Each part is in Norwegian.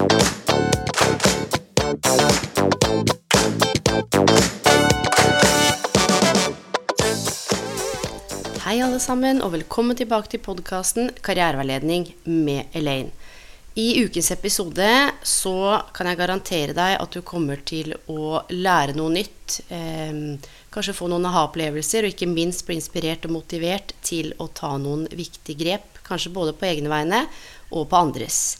Hei alle sammen, og velkommen tilbake til podkasten Karriereveiledning med Elaine. I ukens episode så kan jeg garantere deg at du kommer til å lære noe nytt. Eh, kanskje få noen aha-opplevelser, og ikke minst bli inspirert og motivert til å ta noen viktige grep. Kanskje både på egne vegne og på andres.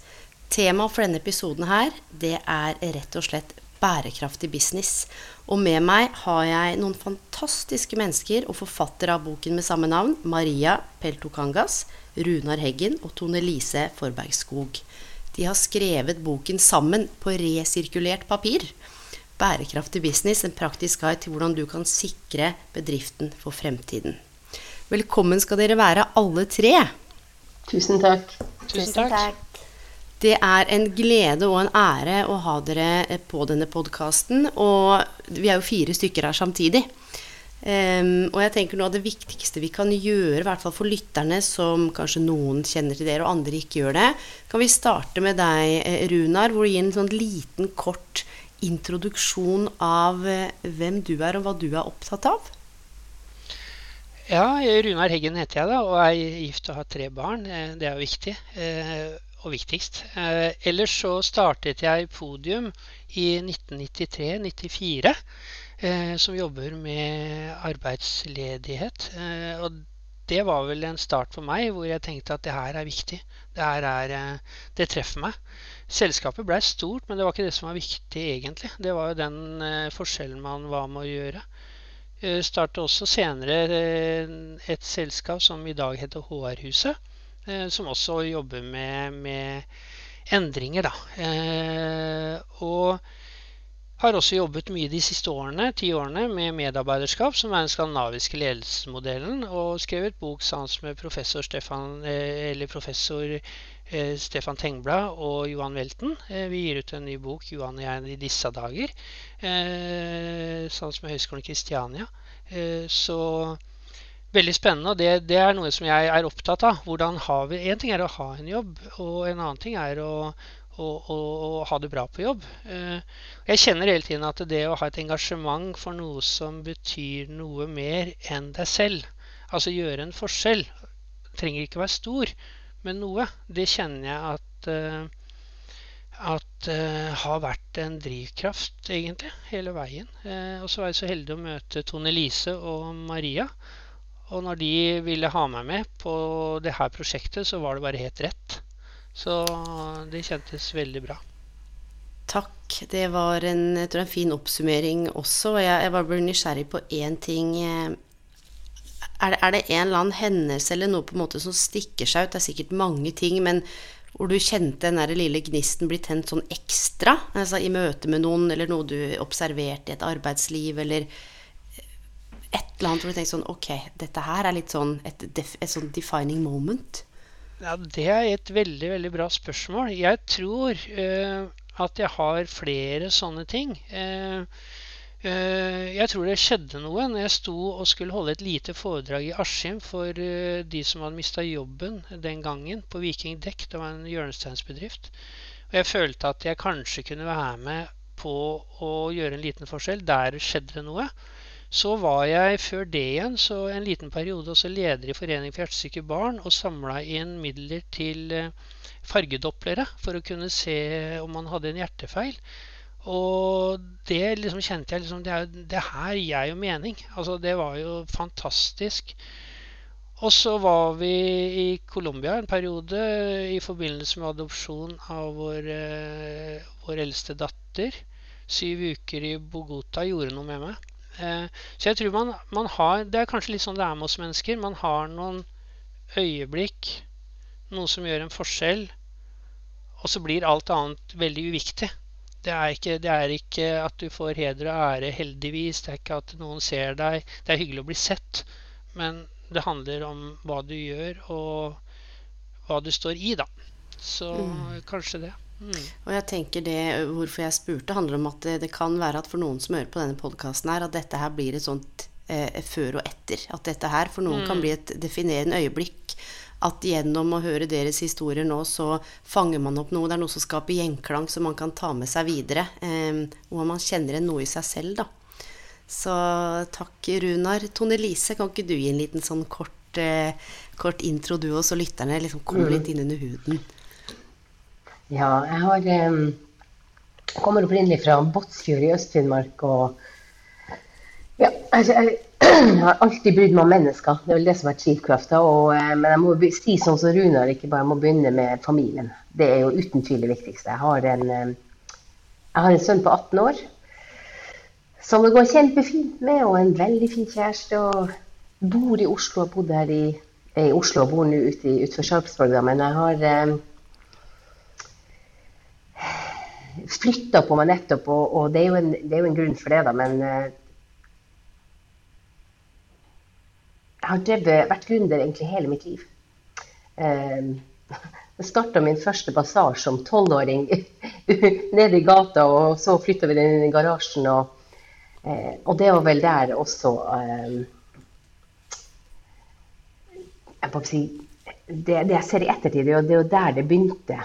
Temaet for denne episoden her, det er rett og slett bærekraftig business. Og med meg har jeg noen fantastiske mennesker og forfattere av boken med samme navn, Maria Peltokangas, Runar Heggen og Tone Lise Forberg Skog. De har skrevet boken sammen på resirkulert papir. Bærekraftig business, en praktisk guide til hvordan du kan sikre bedriften for fremtiden. Velkommen skal dere være alle tre. Tusen takk. Tusen takk. Det er en glede og en ære å ha dere på denne podkasten. Og vi er jo fire stykker her samtidig. Um, og jeg tenker noe av det viktigste vi kan gjøre, i hvert fall for lytterne, som kanskje noen kjenner til dere og andre ikke gjør det, kan vi starte med deg, eh, Runar, hvor du gir en sånn liten, kort introduksjon av eh, hvem du er, og hva du er opptatt av. Ja, Runar Heggen heter jeg da, og er gift og har tre barn. Eh, Det er jo viktig. Og viktigst. Eh, Ellers så startet jeg Podium i 1993-94, eh, som jobber med arbeidsledighet. Eh, Og det var vel en start for meg hvor jeg tenkte at det her er viktig. Det her er Det treffer meg. Selskapet blei stort, men det var ikke det som var viktig egentlig. Det var jo den forskjellen man var med å gjøre. Jeg Startet også senere et selskap som i dag heter HR-huset, som også jobber med, med endringer, da. Eh, Og har også jobbet mye de siste årene, ti årene, med medarbeiderskap, som er den skandinaviske ledelsesmodellen, og skrevet bok sammen med professor Stefan, eh, professor eh, Stefan Tengblad og Johan Welten. Eh, Vi gir ut en ny bok, Johan og jeg, i disse dager, eh, sammen med Høgskolen Kristiania. Eh, Så veldig spennende, og det, det er noe som jeg er opptatt av. Hvordan har vi, En ting er å ha en jobb, og en annen ting er å, å, å, å ha det bra på jobb. Eh, Jeg kjenner hele tiden at det å ha et engasjement for noe som betyr noe mer enn deg selv, altså gjøre en forskjell, trenger ikke være stor, men noe, det kjenner jeg at eh, at eh, har vært en drivkraft, egentlig, hele veien. Og så var jeg så heldig å møte Tone Lise og Maria. Og når de ville ha meg med på det her prosjektet, så var det bare helt rett. Så det kjentes veldig bra. Takk. Det var en, en fin oppsummering også. og Jeg, jeg bare ble nysgjerrig på én ting. Er det, er det en eller annen hendelse eller noe på en måte som stikker seg ut? Det er sikkert mange ting, men hvor du kjente den der lille gnisten bli tent sånn ekstra? Altså I møte med noen, eller noe du observerte i et arbeidsliv, eller et eller annet hvor du tenker sånn Ok, dette her er litt sånn et, et sånn defining moment. Ja, Det er et veldig veldig bra spørsmål. Jeg tror uh, at jeg har flere sånne ting. Uh, uh, jeg tror det skjedde noe når jeg sto og skulle holde et lite foredrag i Askim for de som hadde mista jobben den gangen på Viking Dekk. Det var en hjørnesteinsbedrift. Og jeg følte at jeg kanskje kunne være med på å gjøre en liten forskjell. Der skjedde det noe. Så var jeg før det igjen, så en liten periode også leder i Forening for hjertesyke barn og samla inn midler til eh, fargedopplere for å kunne se om man hadde en hjertefeil. Og det liksom kjente jeg liksom Det, er, det her gir jo mening. Altså, det var jo fantastisk. Og så var vi i Colombia en periode i forbindelse med adopsjon av vår, eh, vår eldste datter. Syv uker i Bogota gjorde noe med meg. Eh, så jeg tror man, man har Det er kanskje litt sånn det er med oss mennesker. Man har noen øyeblikk noe som gjør en forskjell, og så blir alt annet veldig uviktig. Det er, ikke, det er ikke at du får heder og ære, heldigvis. Det er ikke at noen ser deg. Det er hyggelig å bli sett, men det handler om hva du gjør, og hva du står i, da. Så mm. kanskje det. Mm. Og jeg tenker det, Hvorfor jeg spurte, handler om at det, det kan være at for noen som hører på denne podkasten, at dette her blir et sånt eh, før og etter. At dette her for noen mm. kan bli et definerende øyeblikk at gjennom å høre deres historier nå, så fanger man opp noe. Det er noe som skaper gjenklang som man kan ta med seg videre. Eh, og man kjenner igjen noe i seg selv, da. Så takk, Runar. Tone Lise, kan ikke du gi en liten sånn kort, eh, kort intro, du og så lytterne liksom komme mm. litt inn under huden? Ja, jeg har um, kommer opprinnelig fra Båtsfjord i Øst-Finnmark. og ja, altså, jeg, jeg har alltid brydd meg om mennesker. Det er vel det som vært drivkrafta. Eh, men jeg må si sånn som Runar, ikke bare jeg må begynne med familien. Det er jo uten tvil det viktigste. Jeg har en, jeg har en sønn på 18 år som det går kjempefint med, og en veldig fin kjæreste. og Bor i Oslo, har bodd her i, i Oslo og bor nå ute utenfor Sarpsborg. Men jeg har eh, flytta på meg nettopp, og, og det, er en, det, er jo en, grunn for det, da. Men eh, Jeg har drevet, vært gründer egentlig hele mitt liv. Um, jeg starta min første basar som tolvåring nede i gata, og så flytta vi den inn i garasjen. Og, eh, og, det var vel der også eh, jeg må si, det, det, jeg ser i ettertid, det er jo der det begynte.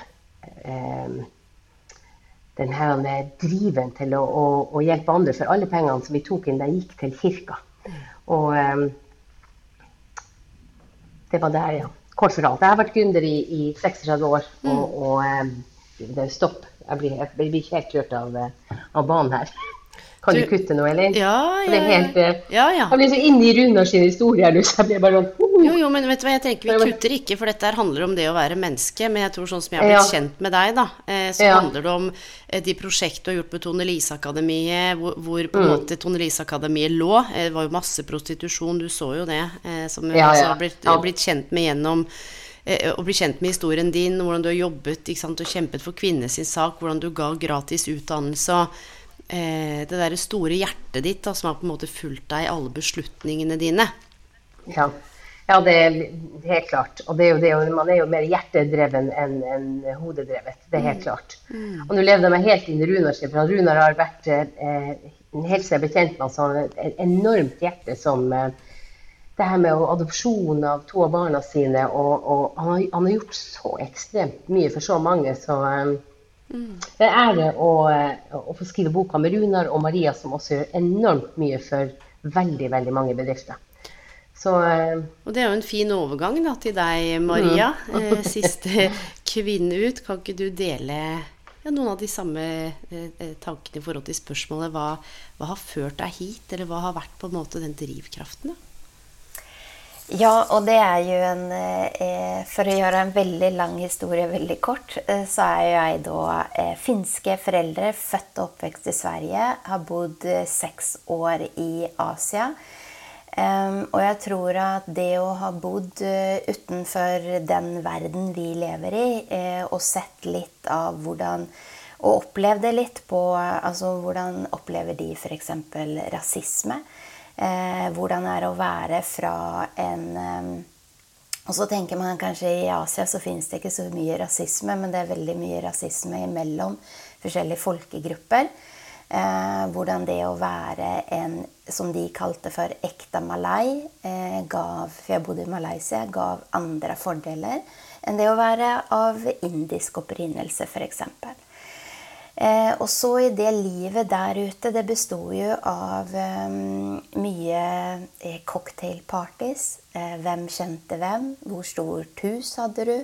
Den her driven til å, å, å, hjelpe andre. For alle pengene som vi tok inn, de gikk til kirka. Og um, det var der, ja. Kort fortalt. Jeg har vært gründer i, i 36 år, og, mm. og um, det stopp. Jeg blir, jeg blir ikke helt kjørt av, eh, av banen her. Kan du, du kutte noe, eller? Ja, ja. Ja, ja. Jeg blir så inne i Runar sin historie nå, så jeg blir bare sånn. Jo, jo, men vet du hva, jeg tenker vi kutter ikke, for dette handler om det å være menneske. Men jeg tror sånn som jeg har blitt kjent med deg, da, så så handler det om de prosjektene du har gjort på Tone Lise-akademiet, hvor, hvor, på en mm. måte Tone Lise-akademiet lå. Det var jo masse prostitusjon, du så jo det, som vi altså, har blitt, blitt kjent med gjennom å bli kjent med historien din, hvordan du har jobbet sant, og kjempet for kvinnes sak, hvordan du ga gratis utdannelse. eh, det derre store hjertet ditt da, som har på en måte fulgt deg i alle beslutningene dine. Ja. Ja, det er helt klart. Og det er det man er jo mer hjertedreven enn en hodedrevet. Det er helt mm. klart. Mm. Og nå levde jeg meg helt inn i Runar sin, for Runar har vært eh, helt siden jeg ble kjent med ham, et enormt hjerte som eh, det her med adopsjon av to av barna sine, og, og han, har, han, har, gjort så ekstremt mye for så mange. så... Eh, det er ære å, å, få skrive boka med Runar og Maria, som også gjør enormt mye for veldig, veldig mange bedrifter. Så, eh, og det er jo en fin overgang da, til deg, Maria. Mm. Eh, siste kvinne ut. Kan ikke du dele ja, noen av de samme eh, tankene i forhold til spørsmålet hva, hva, har ført deg hit, eller hva har vært på en måte den drivkraften? da? Ja, og det er jo en eh, For å gjøre en veldig lang historie veldig kort, eh, så er jeg da eh, finske foreldre, født og oppvekst i Sverige. Har bodd eh, seks år i Asia. Um, og jeg tror at det å ha bodd uh, utenfor den verden vi lever i, uh, og sett litt av hvordan Og opplevd det litt på Altså hvordan opplever de f.eks. rasisme? hvordan hvordan det er å være fra en um, Og så tenker man kanskje i Asia så finnes det ikke så mye rasisme, men det er veldig mye rasisme mellom forskjellige folkegrupper. Eh, hvordan det å være en, som de kalte for ekte malai, eh, gav For jeg bodde i Malaysia, gav andre fordeler enn det å være av indisk opprinnelse, f.eks. Eh, og så i det livet der ute, det besto jo av um, mye eh, cocktailparties. Eh, hvem kjente hvem? Hvor stort hus hadde du?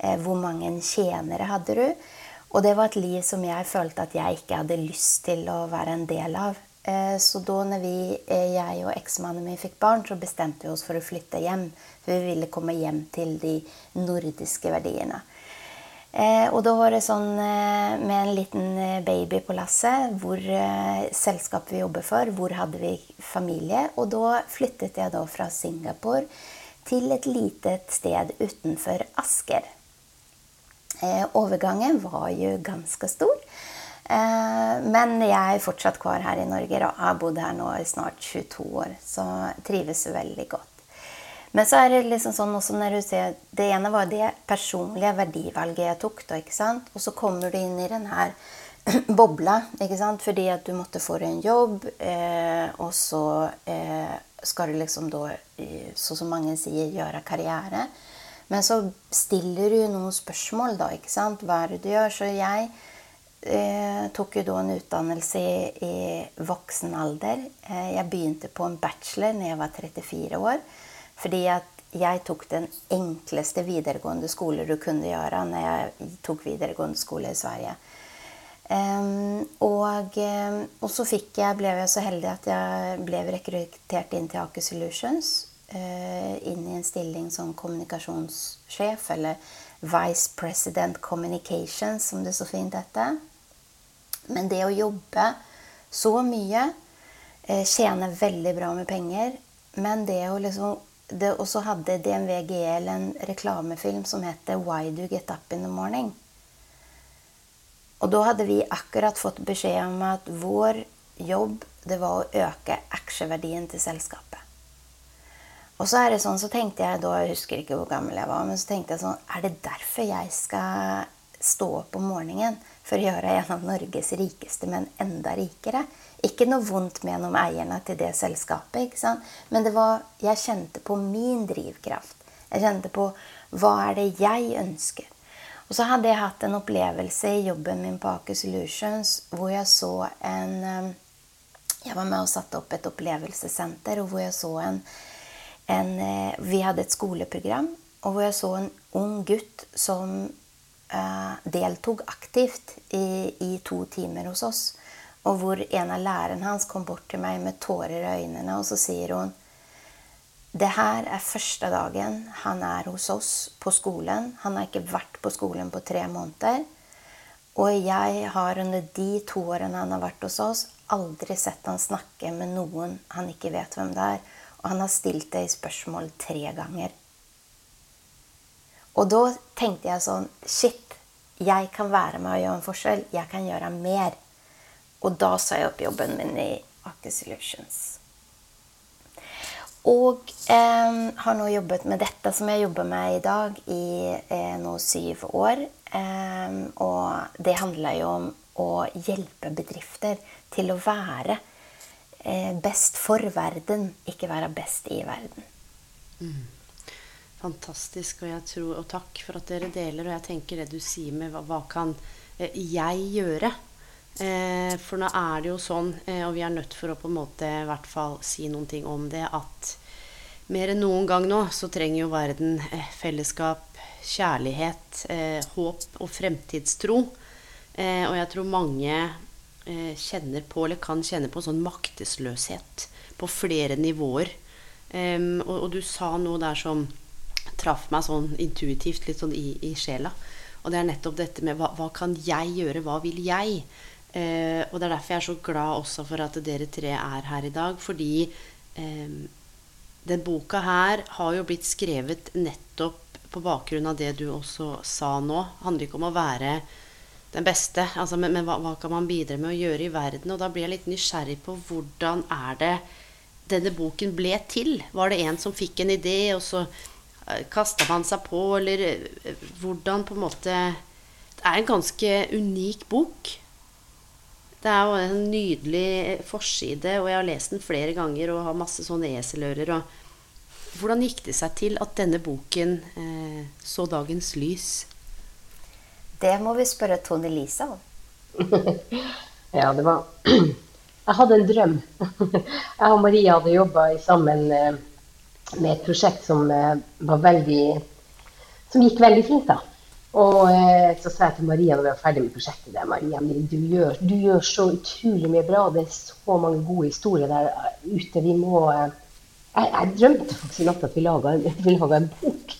Eh, hvor mange tjenere hadde du? Og det var et liv som jeg følte at jeg ikke hadde lyst til å være en del av. Eh, så da når vi, eh, jeg og eksmannen min fikk barn, så bestemte vi oss for å flytte hjem. For vi ville komme hjem til de nordiske verdiene. Eh, og da var det sånn med en liten baby på lasset. Hvor selskapet vi jobber for, hvor hadde vi familie. Og da flyttet jeg da fra Singapore til et lite sted utenfor Asker. Eh, overgangen var jo ganske stor. Eh, men jeg er fortsatt kvar her i Norge og har bodd her nå i snart 22 år. Så trives veldig godt. Men så er det liksom sånn også når du ser Det ene var det personlige verdivalget jeg tok. da, ikke sant? Og så kommer du inn i den her bobla, ikke sant? fordi at du måtte få deg en jobb, eh, og så skal du liksom da, sånn som mange sier, gjøre karriere. Men så stiller du noen spørsmål, da. ikke sant? Hva er det du gjør? Så jeg eh, tok jo da en utdannelse i, i voksen alder. Eh, jeg begynte på en bachelor når jeg var 34 år. Fordi at jeg tok den enkleste videregående skole du kunne gjøre når jeg tok videregående skole i Sverige. Um, og, um, og, så jeg, ble jeg så heldig at jeg ble rekruttert inn til Aker Solutions. Uh, inn i en stilling som kommunikasjonssjef, eller Vice President Communications, som det så fint heter. Men det å jobbe så mye, uh, tjene veldig bra med penger, men det å liksom og så hadde DNV GL en reklamefilm som heter 'Why Do You Get Up In The Morning'. Og da hadde vi akkurat fått beskjed om at vår jobb det var å øke aksjeverdien til selskapet. Og så er det sånn, så tenkte jeg da, jeg husker ikke hvor gammel jeg var, men så tenkte jeg sånn Er det derfor jeg skal stå opp om morgenen for å gjøre en av Norges rikeste, men enda rikere? Ikke noe vondt med noen eierne til det selskapet, ikke sant? men det var, jeg kjente på min drivkraft. Jeg kjente på hva er det jeg ønsker. Og så hadde jeg hatt en opplevelse i jobben min på Aker Solutions hvor jeg så en eh, Jeg var med og satte opp et opplevelsessenter, og hvor jeg så en, en eh, Vi hadde et skoleprogram, og hvor jeg så en ung gutt som uh, deltok aktivt i, i to timer hos oss. Og hvor en av lærerne hans kom bort til meg med tårer i øynene, og så sier hun det her er første dagen han er hos oss på skolen. Han har ikke vært på skolen på tre måneder. Og jeg har under de to årene han har vært hos oss, aldri sett han snakke med noen han ikke vet hvem det er. Og han har stilt det i spørsmål tre ganger. Og da tenkte jeg sånn Shit, jeg kan være med og gjøre en forskjell. Jeg kan gjøre mer. Og da sa jeg opp jobben min i Aker Solutions. Og eh, har nå jobbet med dette som jeg jobber med i dag, i eh, nå syv år. Eh, og det handler jo om å hjelpe bedrifter til å være best for verden, ikke være best i verden. Mm. Fantastisk. Og, tror, og, takk for at dere deler. Og jeg tenker det du sier med hva, hva kan eh, jeg gjøre? Eh, for nå er det jo sånn, eh, og vi er nødt for å på en måte i hvert fall si noen ting om det, at mer enn noen gang nå så trenger jo verden eh, fellesskap, kjærlighet, eh, håp og fremtidstro. Eh, og jeg tror mange eh, kjenner på, eller kan kjenne på, sånn maktesløshet på flere nivåer. Og, og, du sa noe der som traff meg sånn intuitivt, litt sånn i, i sjela. Og det er nettopp dette med hva, hva kan jeg gjøre, hva vil jeg? Uh, og det er derfor jeg er så glad også for at dere tre er her i dag. Fordi um, den boka her har jo blitt skrevet nettopp på bakgrunn av det du også sa nå. Det handler ikke om å være den beste, altså, men, men hva, hva, kan man bidra med å gjøre i verden? Og da blir jeg litt nysgjerrig på hvordan er det denne boken ble til? Var det en som fikk en idé, og så eh, kasta man seg på, eller eh, hvordan på en måte Det er en ganske unik bok. Det er jo en nydelig forside, og jeg har lest den flere ganger og har masse sånne eselører. hvordan gikk det seg til at denne boken eh, så dagens lys? Det må vi spørre Tone Lise om. ja, det var Jeg hadde en drøm. Jeg og Maria hadde jobba sammen eh, med et prosjekt som eh, var veldig Som gikk veldig fint, da. Og eh, så sa jeg til Maria når vi var ferdig med prosjektet det, Maria, du gjør, du gjør, så utrolig mye bra. Det er så mange gode historier der ute. Vi må jeg, jeg, drømte faktisk i natt at vi laga en, bok.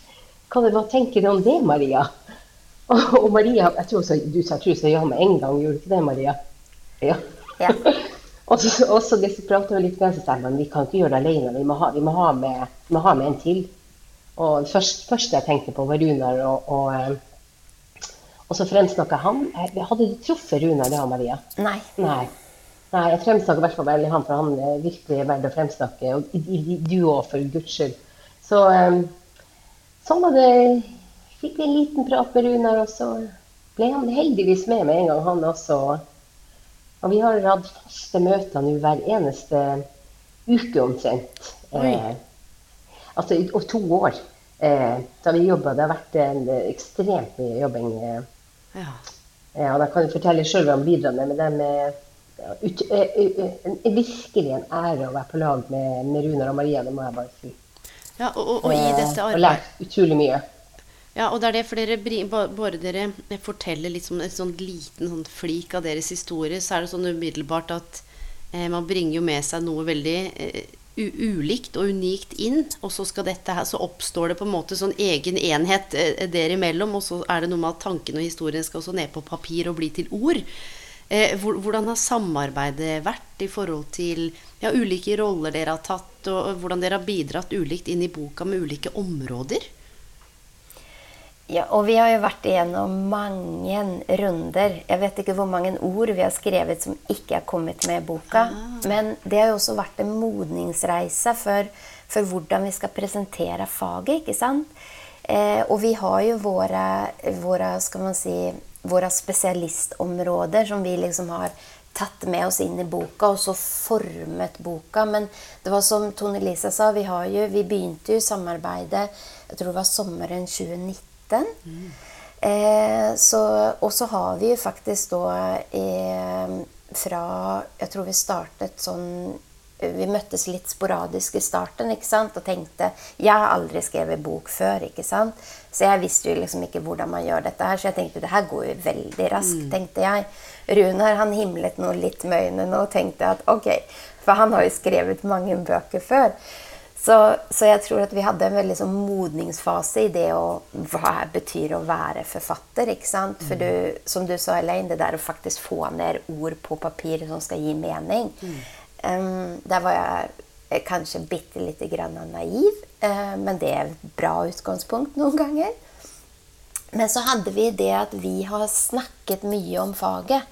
Hva, hva, tenker du om det, Maria? Og, og Maria, jeg tror også, Du sa, sa ja med en gang, gjorde du ikke det, Maria? Ja. ja. og så, det så prater vi litt med så sa men vi kan ikke gjøre det alene. Vi må ha, vi må ha, med, vi må ha med, en til. Og det første, jeg tenkte på, var Runar og, og eh, Og så fremsnakka han. Hadde du truffet Runar da, Maria? Nei. Nei. Nei, jeg fremsnakker i hvert fall veldig han, for han er virkelig verdt å fremsnakke. Og du òg, for guds skyld. Så um, sånn var det. Fikk vi en liten prat med Runar, og så ble han heldigvis med med en gang, han også. Og vi har hatt faste møter nå hver eneste uke omtrent. Eh, altså i to år. Eh, da vi jobba. Det har vært en, ekstremt mye jobbing. Eh. Ja. ja. Da kan du fortelle sjøl hva han bidrar med. men det med ut, uh, virkelig en ære å være på lag med, med Runar og Maria, det må jeg bare si. Ja, og, og, og i dette arbeidet... Og lært utrolig mye. Ja, og det er det, for dere, bare dere forteller liksom en sånn liten sånn flik av deres historie, så er det sånn umiddelbart at eh, man bringer jo med seg noe veldig eh, ulikt og unikt inn. Og så, her, så oppstår det på en måte sånn egen enhet eh, der imellom. Og så er det noe med at tanken og historien skal også ned på papir og bli til ord. Eh, hvordan har samarbeidet vært i forhold til ja, ulike roller dere har tatt, og hvordan dere har bidratt ulikt inn i boka med ulike områder? Ja, og vi har jo vært igjennom mange runder. Jeg vet ikke hvor mange ord vi har skrevet som ikke er kommet med i boka. Ah. Men det har jo også vært en modningsreise for, for hvordan vi skal presentere faget, ikke sant? Eh, og vi har jo våre, våre skal man si, våre spesialistområder som vi liksom har tatt med oss inn i boka, og så formet boka. Men det var som Tone Lisa sa, vi, jo, vi begynte jo samarbeidet jeg tror det var sommeren 2019. Mm. Eh, så, og så har vi faktisk da eh, fra Jeg tror vi startet sånn vi møttes litt sporadisk i starten ikke sant? og tenkte Jeg har aldri skrevet bok før, ikke sant? så jeg visste jo liksom ikke hvordan man gjør dette her. Så jeg tenkte det her går jo veldig raskt, mm. tenkte jeg. Runar han himlet noe litt med øynene og tenkte at ok, for han har jo skrevet mange bøker før. Så, så, jeg tror at vi hadde en veldig sånn modningsfase i det å Hva betyr å være forfatter? ikke sant? For mm. du, som du sa, Elaine, det der å faktisk få ned ord på papir som skal gi mening. Mm. Um, der var jeg kanskje bitte lite grann naiv, uh, men det er et bra utgangspunkt noen ganger. Men så hadde vi det at vi har snakket mye om faget.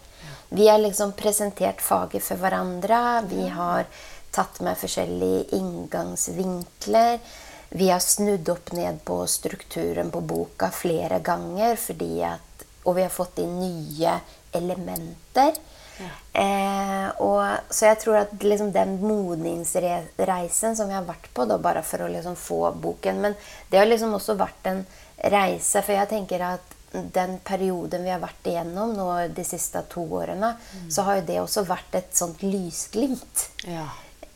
Vi har liksom presentert faget for hverandre. Vi har tatt med forskjellige inngangsvinkler. Vi har snudd opp ned på strukturen på boka flere ganger. At, og vi har fått inn nye elementer. Eh, og, så jeg tror at liksom den modningsreisen som vi har vært på, da, bare for å liksom få boken Men det har liksom også vært en reise, for jeg tenker at den perioden vi har vært igjennom nå de siste to årene, mm. så har jo det også vært et sånt lysglimt. Ja.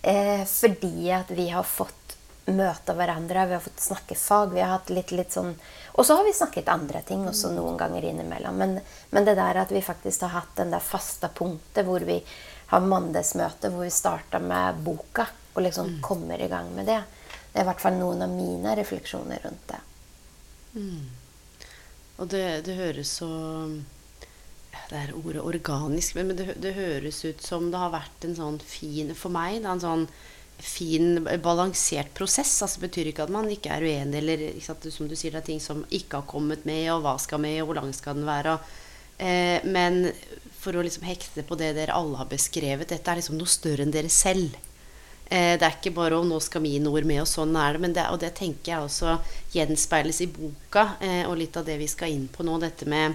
Eh, fordi at vi har fått møte hverandre, vi har fått snakke fag. vi har hatt litt, litt sånn og så har vi snakket andre ting også noen ganger innimellom. Men, men det der at vi faktisk har hatt den der faste punktet hvor vi har mandagsmøte, hvor vi starter med boka og liksom mm. kommer i gang med det. Det er i hvert fall noen av mine refleksjoner rundt det. Mm. Og det, det, høres så Det er ordet organisk, men det, det, høres ut som det har vært en sånn fin For meg, da, en sånn fin, balansert prosess. Altså det betyr ikke at man ikke er uenig, eller sant, som du sier, det er ting som ikke har kommet med, og hva skal med, og hvor lang skal den være. Eh, men for å liksom hekte på det dere alle har beskrevet, dette er liksom noe større enn dere selv. Eh, det er ikke bare om 'nå skal mine ord med', og sånn er det. Det, og det tenker jeg også gjenspeiles i boka, eh, og litt av det vi skal inn på nå, dette med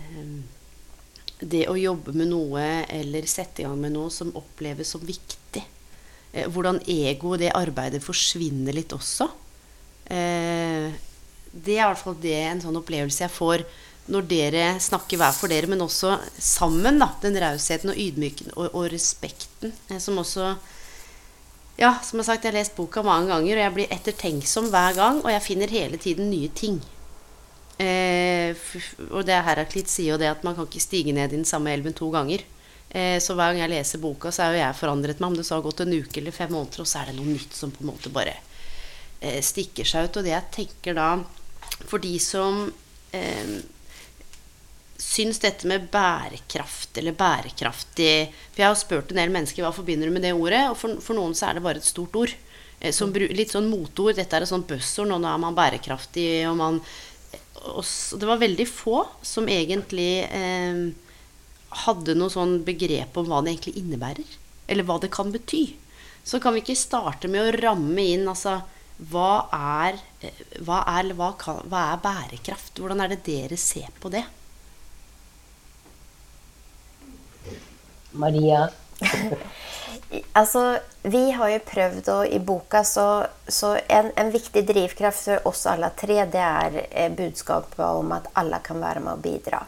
eh, det å jobbe med noe eller sette i gang med noe som oppleves som viktig. Eh, hvordan ego og det arbeidet forsvinner litt også. Eh, det er i hvert fall det, en sånn opplevelse jeg får når dere snakker hver for dere, men også sammen. da, Den rausheten og ydmyken og, og respekten. Eh, som også Ja, som jeg har sagt, jeg har lest boka mange ganger, og jeg blir ettertenksom hver gang. Og jeg finner hele tiden nye ting. Eh, og det Heraklit sier jo det at man kan ikke stige ned i den samme elven to ganger. Eh, så hver gang jeg leser boka, så er jo jeg forandret meg. Om det så har gått en uke eller fem måneder, og så er det noe nytt som på en måte bare eh, stikker seg ut. Og det jeg tenker da For de som eh, syns dette med bærekraft eller bærekraftig For jeg har spurt en del mennesker hva forbinder du med det ordet, og for, for noen så er det bare et stort ord. Eh, som, litt sånn motord. Dette er et sånt buzzord. Nå er man bærekraftig, og man Det var veldig få som egentlig eh, hadde noe sånn begrep om hva det egentlig innebærer. Eller hva det kan bety. Så kan vi ikke starte med å ramme inn altså hva er, hva er, hva kan, hva er bærekraft? Hvordan er det dere ser på det? Maria? altså, vi har jo prøvd å I boka så, så en, en, viktig drivkraft for oss alle tre, det er eh, budskapet om at alle kan være med og bidra.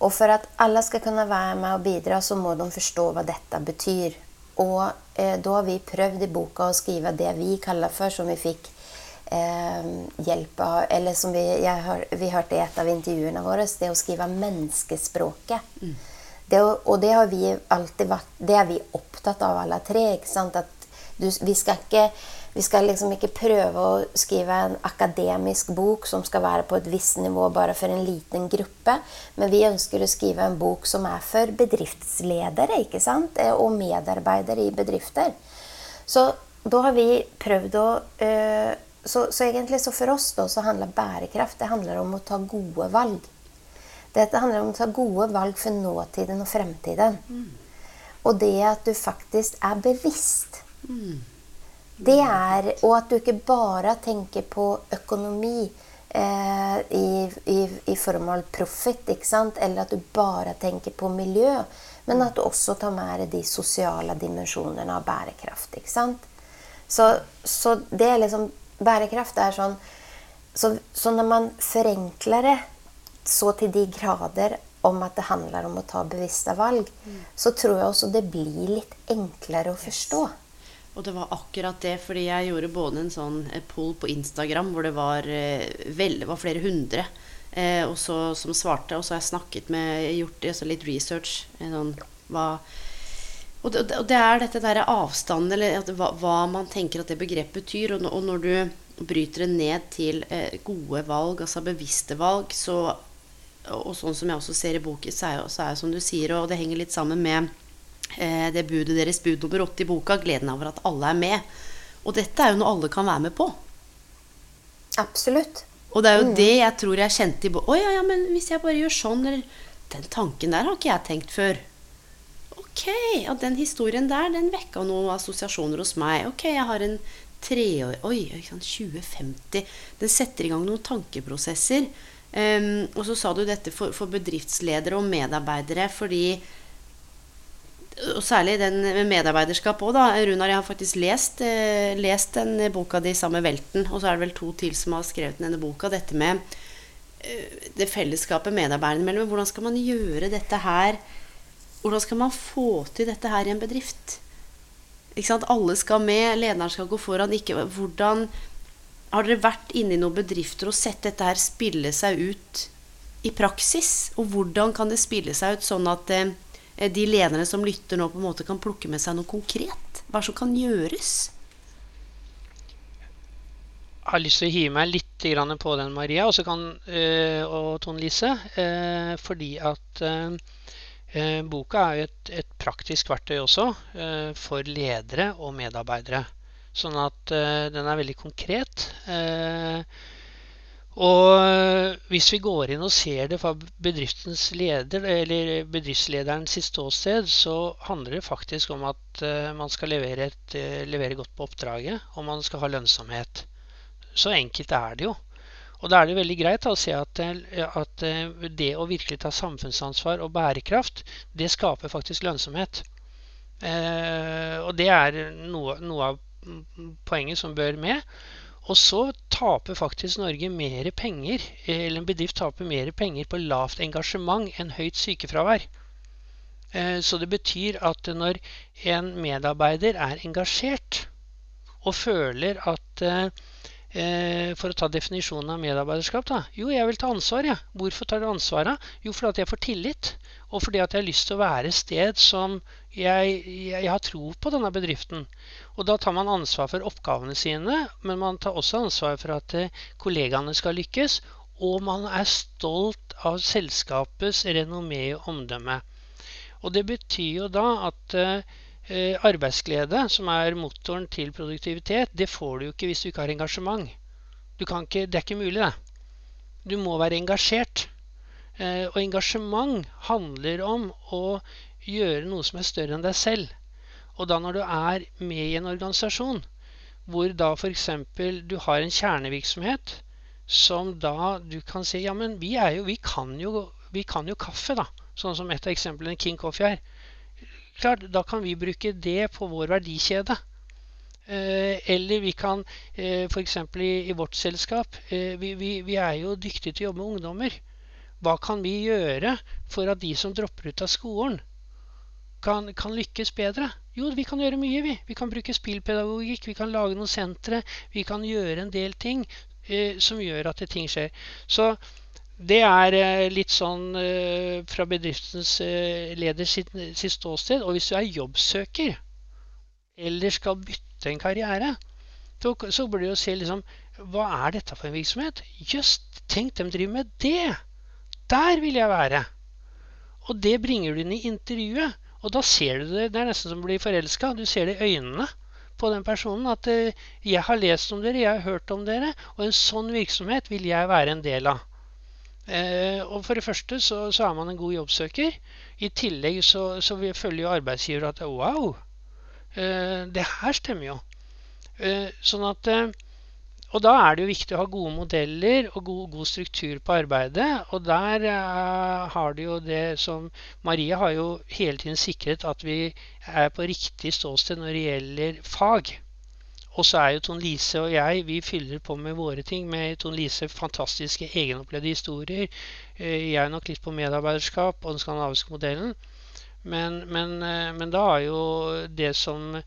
Og for at alle skal kunne være med og bidra, så må de forstå hva dette betyr. Og eh, da har vi prøvd i boka å skrive det vi kaller for, som vi fikk eh, hjelp av Eller som vi, hør, vi hørte i et av intervjuene våre, det å skrive menneskespråket. Mm. Det, og det har vi alltid vært Det er vi opptatt av alle tre. ikke sant? At du, vi skal ikke vi skal liksom ikke prøve å skrive en akademisk bok som skal være på et visst nivå bare for en liten gruppe, men vi ønsker å skrive en bok som er for bedriftsledere ikke sant? Eh, og medarbeidere i bedrifter. Så da har vi prøvd å øh, så, så, egentlig så for oss da, så handler bærekraft det handler om å ta gode valg. Dette handler om å ta gode valg for nåtiden og fremtiden. Mm. Og det at du faktisk er bevisst. Mm. Det er Og at du ikke bare tenker på økonomi eh, i, i, i, form av profit, ikke sant? eller at du bare tenker på miljø. Men at du også tar med deg de sosiale dimensjonene av bærekraft. ikke sant? Så, så det er liksom Bærekraft er sånn så, så når man forenkler det så til de grader om at det handler om å ta bevisste valg, mm. så tror jeg også det blir litt enklere å forstå. Og det var akkurat det, fordi jeg gjorde både en sånn poll på Instagram hvor det var, eh, vel, var flere hundre eh, også, som svarte, og så har jeg snakket med gjort det, litt research. Sånn, hva, og, det, og det, er dette der avstanden, eller hva, hva, man tenker at det begrepet betyr. Og, og når du bryter det ned til eh, gode valg, altså bevisste valg, så, og sånn som jeg også ser i boken, så er det som du sier, og det henger litt sammen med Eh, det budet deres, bud nummer åtte i boka, 'Gleden over at alle er med'. Og dette er jo noe alle kan være med på. Absolutt. Og det er jo mm. det jeg tror jeg kjente i Å ja, ja, men hvis jeg bare gjør sånn, eller Den tanken der har ikke jeg tenkt før. Ok, ja, den historien der, den vekka noen assosiasjoner hos meg. Ok, jeg har en treår Oi, 2050. Den setter i gang noen tankeprosesser. Um, og så sa du dette for, for bedriftsledere og medarbeidere fordi og særlig den med medarbeiderskap òg, da. Runar, jeg har faktisk lest, eh, lest den boka di sammen med Velten. Og så er det vel to til som har skrevet denne boka. Dette med eh, det fellesskapet medarbeiderne mellom. Hvordan skal man gjøre dette her? Hvordan skal man få til dette her i en bedrift? Ikke sant? Alle skal med, lederen skal gå foran. Ikke, hvordan Har dere vært inne i noen bedrifter og sett dette her spille seg ut i praksis? Og hvordan kan det spille seg ut sånn at eh, de lederne som lytter nå, på en måte kan plukke med seg noe konkret? Hva som kan gjøres? Jeg har lyst til å hive meg litt på den, Maria og, kan, eh, og Tone Lise. Eh, fordi at boka er jo et, et, praktisk verktøy også for ledere og medarbeidere. Sånn at den er veldig konkret. Og eh, hvis vi går inn og ser det fra bedriftens leder, eller bedriftslederens ståsted, så handler det faktisk om at eh, man skal levere, et, eh, levere godt på oppdraget, og man skal ha lønnsomhet. Så enkelt er det jo. Og da er det veldig greit å se at, at, det å virkelig ta samfunnsansvar og bærekraft, det skaper faktisk lønnsomhet. Eh, og det er noe, noe av poenget som bør med. Og så taper faktisk Norge mer penger, eller en bedrift taper mer penger på lavt engasjement enn høyt sykefravær. Eh, så det betyr at når en medarbeider er engasjert og føler at eh, For å ta definisjonen av medarbeiderskap, da. Jo, jeg vil ta ansvar, jeg. Ja. Hvorfor tar du ansvaret? Jo, fordi jeg får tillit. Og fordi at jeg har lyst til å være et sted som jeg, jeg, jeg har tro på denne bedriften. Og da tar man ansvar for oppgavene sine, men man tar også ansvar for at eh, kollegaene skal lykkes. Og man er stolt av selskapets renommé og omdømme. Og det betyr jo da at eh, arbeidsglede, som er motoren til produktivitet, det får du jo ikke hvis du ikke har engasjement. Ikke, det er ikke mulig, det. Du må være engasjert. Eh, og engasjement handler om å gjøre noe som er større enn deg selv. Og da når du er med i en organisasjon hvor da f.eks. du har en kjernevirksomhet som da du kan si Ja, men vi, jo, vi, kan, jo, vi kan jo kaffe, da. Sånn som et av eksemplene King Coffee er. Klart, Da kan vi bruke det på vår verdikjede. Eh, eller vi kan eh, f.eks. I, i vårt selskap eh, vi, vi, vi, er jo dyktige til å jobbe med ungdommer. Hva kan vi gjøre for at de som dropper ut av skolen, kan, kan lykkes bedre? Jo, vi kan gjøre mye, vi. Vi kan bruke spillpedagogikk, vi kan lage noen sentre. Vi kan gjøre en del ting eh, som gjør at ting skjer. Så det er eh, litt sånn eh, fra bedriftens eh, leder sitt, sitt, ståsted. Og hvis du er jobbsøker eller skal bytte en karriere, så, burde du jo se liksom Hva er dette for en virksomhet? Just tenk, de driver med det! Der vil jeg være! Og det bringer du inn i intervjuet. Og da ser du det. Det er nesten som å bli forelska. Du ser det i øynene på den personen at jeg har lest om dere, jeg har hørt om dere, og en sånn virksomhet vil jeg være en del av. Eh, og For det første så, så, er man en god jobbsøker. I tillegg så, så føler jo arbeidsgiver at wow, eh, det her stemmer jo. Eh, sånn at og da er det jo viktig å ha gode modeller og god, god struktur på arbeidet. Og der uh, har det jo det som Maria har jo hele tiden sikret at vi er på riktig ståsted når det gjelder fag. Og så er jo Ton Lise og jeg vi fyller på med våre ting. Med Ton Lise fantastiske egenopplevde historier. Eh, jeg er nok litt på medarbeiderskap og den skandinaviske modellen. Men, men, eh, men, da er jo det som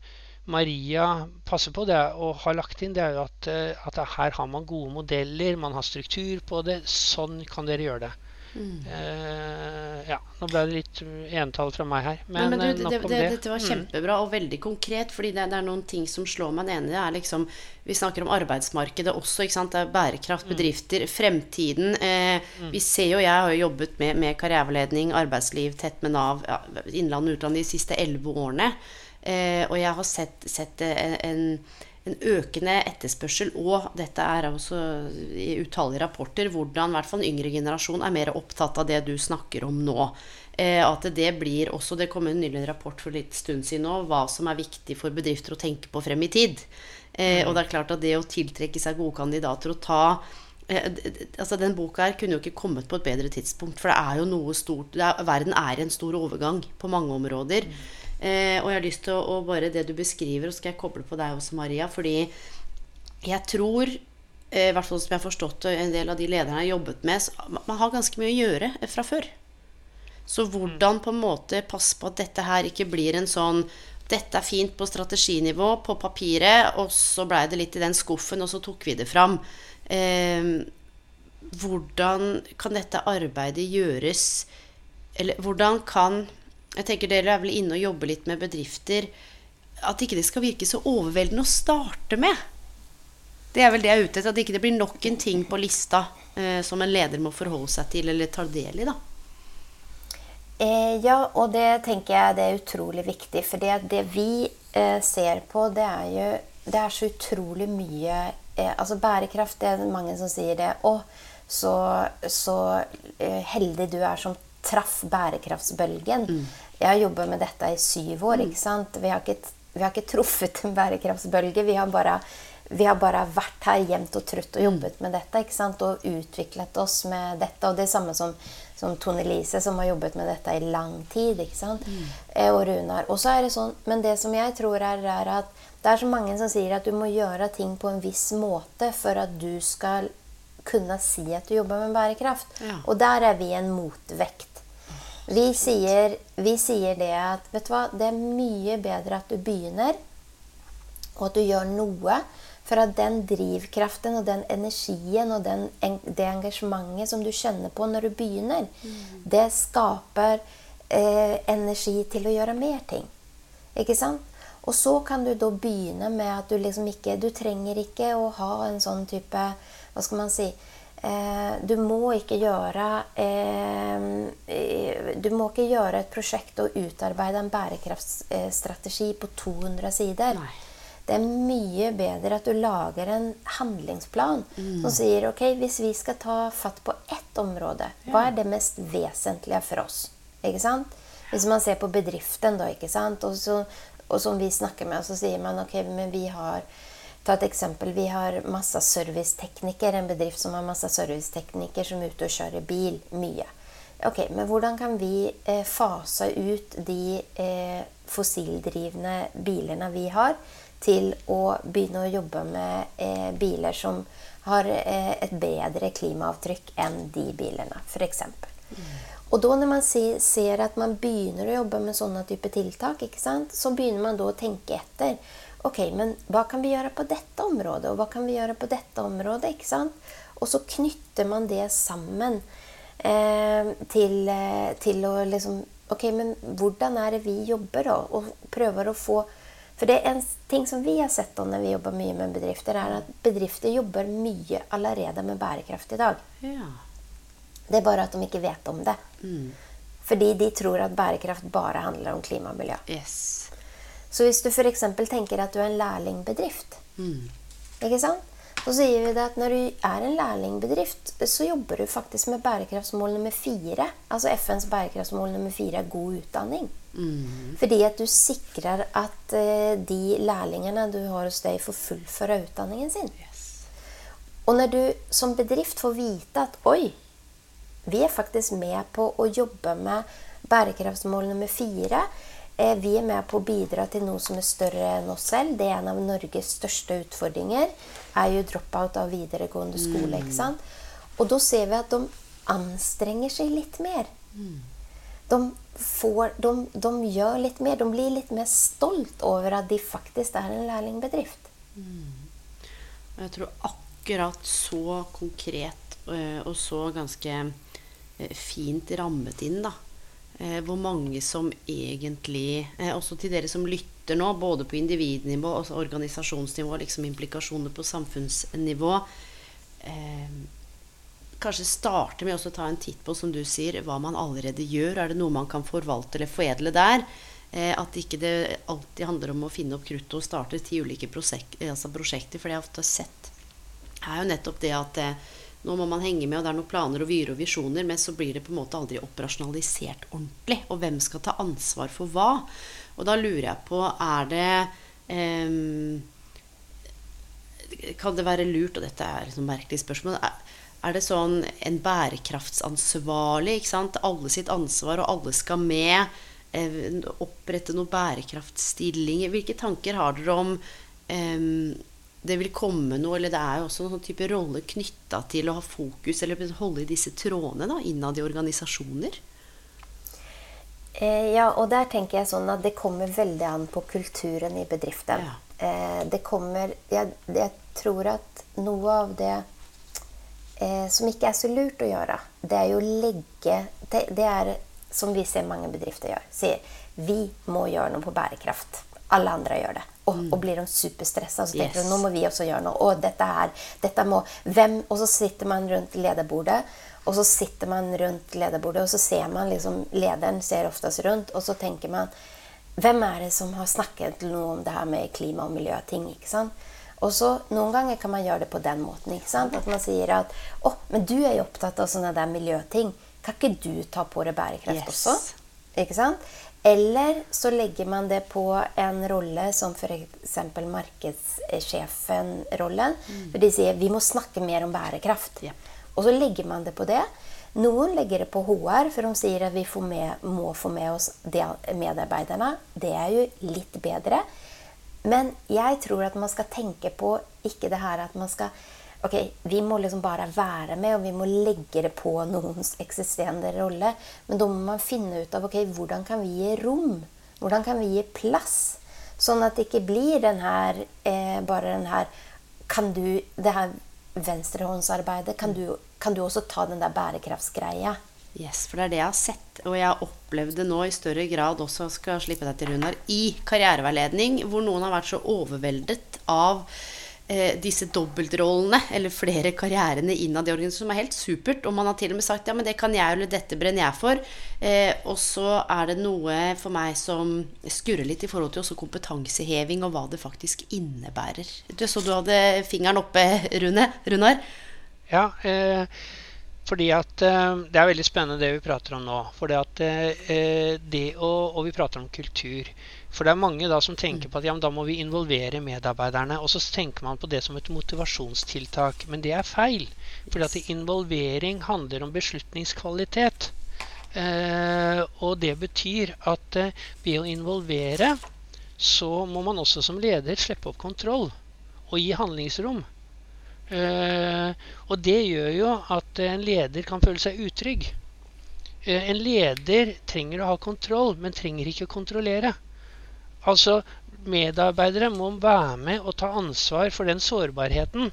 Maria passer på det og har lagt inn, det er jo at, eh, at her har man gode modeller, man har struktur på det. Sånn kan dere gjøre det. Mm. Uh, ja, nå ble det litt entall fra meg her. Men, men, men du, det, det, Dette var mm. kjempebra og veldig konkret. fordi det, det, er noen ting som slår meg. Ene er liksom Vi snakker om arbeidsmarkedet også. Det er bærekraft, mm. bedrifter, fremtiden. Eh. Vi ser jo, Jeg har jo jobbet med, med karriereveiledning, arbeidsliv, tett med Nav, ja, innland og utland de siste elleve årene. Eh, og jeg har sett, sett en, en en økende etterspørsel, og dette er også i utallige rapporter, hvordan i hvert fall yngre generasjon er mer opptatt av det du snakker om nå. Eh, at det blir også Det kom en nylig rapport for litt stund siden nå hva som er viktig for bedrifter å tenke på frem i tid. Eh, mm. Og det er klart at det å tiltrekke seg gode kandidater og ta eh, altså Den boka her kunne jo ikke kommet på et bedre tidspunkt, for det er jo noe stort er, Verden er en stor overgang på mange områder. Mm. Eh, og jeg har lyst til å, bare det du beskriver, og skal jeg koble på deg også, Maria. Fordi jeg tror, eh, i hvert fall som jeg har forstått det, en del av de lederne jeg har jobbet med, man har ganske mye å gjøre eh, fra før. Så hvordan på en måte passe på at dette her ikke blir en sånn dette er fint på strateginivå, på papiret, og så blei det litt i den skuffen, og så tok vi det fram. Eh, hvordan kan dette arbeidet gjøres Eller hvordan kan jeg tenker Dere er vel inne og jobber litt med bedrifter. At ikke det skal virke så overveldende å starte med. Det er vel det jeg er ute etter. At ikke det blir nok en ting på lista eh, som en leder må forholde seg til eller ta del i. da. Eh, ja, og det tenker jeg det er utrolig viktig. For det, det vi eh, ser på, det er jo Det er så utrolig mye eh, Altså bærekraft, det er mange som sier det. Å, så, så eh, heldig du er som traff bærekraftsbølgen. Mm. Jeg har jobba med dette i syv år. ikke sant? Vi har ikke, vi har ikke truffet en bærekraftsbølge. Vi har bare, vi har bare vært her jevnt og trutt og jobbet med dette ikke sant? og utviklet oss med dette. Og det er samme som, som Tone Lise, som har jobbet med dette i lang tid. ikke sant? Mm. Eh, og Runar. Og så er det sånn, Men det som jeg tror er, er at det er så mange som sier at du må gjøre ting på en viss måte for at du skal kunne si at du jobber med bærekraft. Ja. Og der er vi en motvekt vi sier, vi sier, det at vet du hva, det er mye bedre at du begynner, og at du gjør noe. For at den drivkraften og den energien og den, det engasjementet som du kjenner på når du begynner, mm. det skaper eh, energi til å gjøre mer ting. Ikke sant? Og så kan du da begynne med at du liksom ikke Du trenger ikke å ha en sånn type Hva skal man si? Eh, du må ikke gjøre eh, Du må ikke gjøre et prosjekt og utarbeide en bærekraftsstrategi på 200 sider. Nei. Det er mye bedre at du lager en handlingsplan som sier ok, hvis vi skal ta fatt på ett område, hva er det mest vesentlige for oss? Ikke sant? Hvis man ser på bedriften, da, ikke sant? Og, så, og som vi snakker med, så sier man ok, men vi har Ta et eksempel. Vi har masse serviceteknikere, en bedrift som har masse serviceteknikere som er ute og kjører bil mye. Ok, Men hvordan kan vi eh, fase ut de eh, fossildrivne bilene vi har, til å begynne å jobbe med eh, biler som har et bedre klimaavtrykk enn de bilene, f.eks. Og da når man ser, at man begynner å jobbe med sånne type tiltak, så begynner man da å tenke etter. Ok, men hva kan vi gjøre på dette området, og hva kan vi gjøre på dette området? ikke sant? Og så knytter man det sammen eh, til, eh, til, å liksom Ok, men hvordan er det vi jobber, da? Og prøver å få For det er en ting som vi har sett da når vi jobber mye med bedrifter, er at bedrifter jobber mye allerede med bærekraft i dag. Ja. Det er bare at de ikke vet om det. Mm. Fordi de tror at bærekraft bare handler om klima og miljø. Yes. Så hvis du f.eks. tenker at du er en lærlingbedrift mm. ikke sant? Så sier vi det at når du er en lærlingbedrift, så jobber du faktisk med bærekraftsmål nummer fire. Altså FNs bærekraftsmål nummer fire er god utdanning. Mm. Fordi at du sikrer at uh, de lærlingene du har hos deg, får fullføre utdanningen sin. Yes. Og når du som bedrift får vite at oi, vi er faktisk med på å jobbe med bærekraftsmål nummer fire Eh, vi er med på å bidra til noe som er større enn oss selv. Det er en av Norges største utfordringer. er jo drop-out av videregående skole. ikke sant? Og da ser vi at de anstrenger seg litt mer. De, får, de, de, gjør litt mer. De blir litt mer stolt over at de faktisk er en lærlingbedrift. Jeg tror akkurat så konkret eh, og så ganske eh, fint rammet inn, da eh, hvor mange som egentlig eh, Også til dere som lytter nå, både på individnivå og organisasjonsnivå, liksom implikasjoner på samfunnsnivå eh, Kanskje starte med å ta en titt på, som du sier, hva man allerede gjør. Er det noe man kan forvalte eller foredle der? Eh, at ikke det alltid handler om å finne opp kruttet og starte ti ulike altså prosjekter. For det jeg ofte har sett, er jo nettopp det at eh, nå må man henge med, og det er noen planer og vyer og visjoner, men så blir det på en måte aldri operasjonalisert ordentlig. Og hvem skal ta ansvar for hva? Og da lurer jeg på Er det um, Kan det være lurt, og dette er et merkelig spørsmål er, er det sånn en bærekraftsansvarlig? ikke sant? Alle sitt ansvar, og alle skal med. Eh, opprette noen bærekraftstillinger. Hvilke tanker har dere om um, det vil komme noe, eller det er jo også noen type rolle knytta til å ha fokus eller holde i disse trådene da, innad i organisasjoner? Eh, ja, og der tenker jeg sånn at det kommer veldig an på kulturen i bedriften. Ja. Eh, det kommer jeg, jeg, tror at noe av det eh, som ikke er så lurt å gjøre, det er jo å legge det, det er som vi ser mange bedrifter gjør. Sier vi må gjøre noe på bærekraft. Alle andre gjør det. Og, og blir de superstressa. Så tenker yes. de nå må vi også gjøre noe. Og dette her, dette må, hvem, og så sitter man rundt lederbordet. Og så sitter man rundt lederbordet, og så ser man liksom Lederen ser oftest rundt, og så tenker man Hvem er det som har snakket noe om det her med klima- og miljøting? ikke sant? Og så Noen ganger kan man gjøre det på den måten. ikke sant? At man sier at å, men du er jo opptatt av sånne der miljøting. Kan ikke du ta på deg bærekraft yes. også? Ikke sant? Eller så legger man det på en rolle som f.eks. markedssjefen-rollen. Mm. For de sier vi må snakke mer om bærekraft. Ja. Og så legger man det på det. Noen legger det på HR, for de sier at vi med, må få med oss medarbeiderne. Det er jo litt bedre. Men jeg tror at man skal tenke på ikke det her at man skal ok, vi må liksom bare være med, og vi må legge det på noens eksisterende rolle. Men da må man finne ut av ok, hvordan kan vi gi rom? Hvordan kan vi gi plass? Sånn at det ikke blir den her, eh, bare den her kan du, Det her venstrehåndsarbeidet. Kan du, kan du også ta den der bærekraftsgreia? Yes, for det er det jeg har sett, og jeg har opplevd det nå i større grad også, skal slippe deg til Runar, i karriereveiledning, hvor noen har vært så overveldet av eh, disse dobbeltrollene, eller flere karrierene innad i organisasjonen, som er helt supert. Og man har til og med sagt ja, men det kan jeg, eller dette brenner jeg for. Eh, og så er det noe for meg som skurrer litt i forhold til også kompetanseheving, og hva det faktisk innebærer. Du, så du hadde fingeren oppe, Rune? Runar? Ja, eh, fordi at eh, Det er veldig spennende det vi prater om nå. For det at eh, det å, Og vi prater om kultur. For det er mange da som tenker på at ja, da må vi involvere medarbeiderne. Og så tenker man på det som et motivasjonstiltak. Men det er feil. For involvering handler om beslutningskvalitet. Eh, og det betyr at eh, ved å involvere så må man også som leder slippe opp kontroll og gi handlingsrom. Eh, og det gjør jo at en leder kan føle seg utrygg. Eh, en leder trenger å ha kontroll, men trenger ikke å kontrollere. Altså, medarbeidere må være med og ta ansvar for den sårbarheten.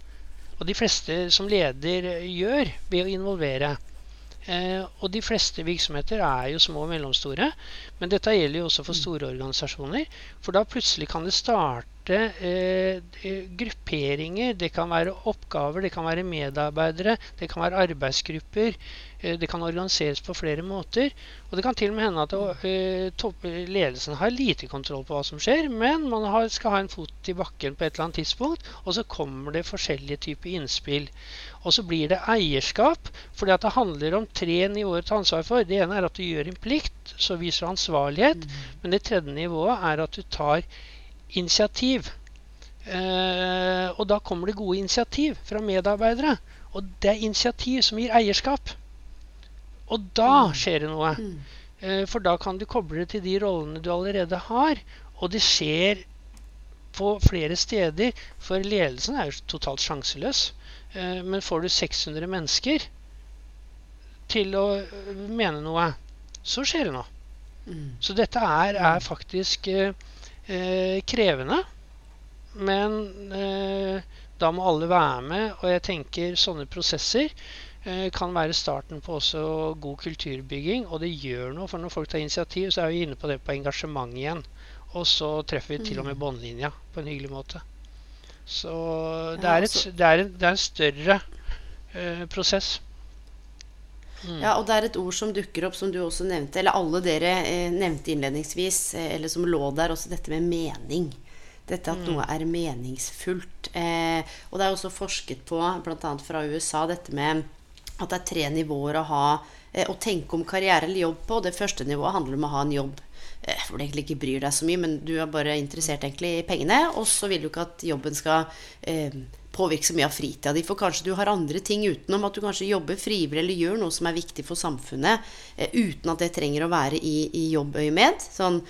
Og de fleste som leder gjør ved å involvere. Eh, og de fleste virksomheter er jo små og mellomstore. Men dette gjelder jo også for store organisasjoner. For da plutselig kan det starte eh, grupperinger. Det kan være oppgaver, det kan være medarbeidere, det kan være arbeidsgrupper. Eh, det kan organiseres på flere måter. Og det kan til og med hende at eh, ledelsen har lite kontroll på hva som skjer, men man har, skal ha en fot i bakken på et eller annet tidspunkt, og så kommer det forskjellige typer innspill. Og så blir det eierskap, fordi at det handler om tre nivåer å ta ansvar for. Det ene er at du gjør en plikt, så viser du ansvarlighet. Mm. Men det tredje nivået er at du tar initiativ. Eh, og da kommer det gode initiativ fra medarbeidere. Og det er initiativ som gir eierskap. Og da mm. skjer det noe. Mm. Eh, for da kan du koble det til de rollene du allerede har. Og det skjer på flere steder. For ledelsen er jo totalt sjanseløs. Eh, men får du 600 mennesker til å eh, mene noe, så skjer det noe. Mm. Så dette er, er faktisk eh, eh, krevende. Men eh, da må alle være med. Og jeg tenker sånne prosesser eh, kan være starten på også god kulturbygging. Og det gjør noe, for når folk tar initiativ, så er vi inne på det på engasjement igjen. Og så treffer vi til og med mm. båndlinja på en hyggelig måte. Så det er, et, det er, en, det er en, større uh, prosess. Mm. Ja, og det er et ord som dukker opp, som du også nevnte, eller alle dere eh, nevnte innledningsvis, eh, eller som lå der, også dette med mening. Dette at mm. noe er meningsfullt. Eh, og det er også forsket på, bl.a. fra USA, dette med at det er tre nivåer å ha eh, å tenke om karriere eller jobb på. Det første nivået handler om å ha en jobb Eh, hvor du egentlig ikke bryr deg så mye, men du er bare interessert egentlig i pengene. Og så vil du ikke at jobben skal eh, påvirke så mye av fritida di. For kanskje du har andre ting utenom. At du kanskje jobber frivillig eller gjør noe som er viktig for samfunnet. Eh, uten at det trenger å være i, i jobbøyemed. Sånn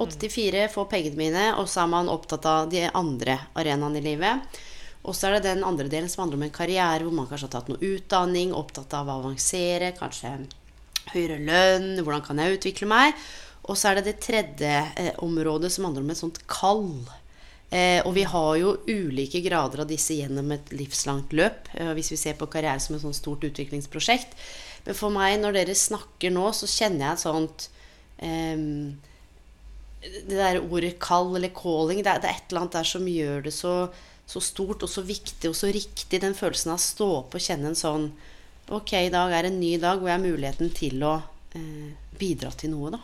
åtte til fire, få pengene mine. Og så er man opptatt av de andre arenaene i livet. Og så er det den andre delen som handler om en karriere hvor man kanskje har tatt noe utdanning, opptatt av å avansere, kanskje høyere lønn, hvordan kan jeg utvikle meg? Og så er det det tredje eh, området som handler om et sånt kall. Eh, og vi har jo ulike grader av disse gjennom et livslangt løp, eh, hvis vi ser på karriere som et sånt stort utviklingsprosjekt. Men for meg, når dere snakker nå, så kjenner jeg et sånt eh, Det der ordet kall eller calling, det er, det er, et eller annet der som gjør det så, så stort og så viktig og så riktig. Den følelsen av å stå opp og kjenne en sånn Ok, i dag er en ny dag hvor jeg har muligheten til å eh, bidra til noe, da.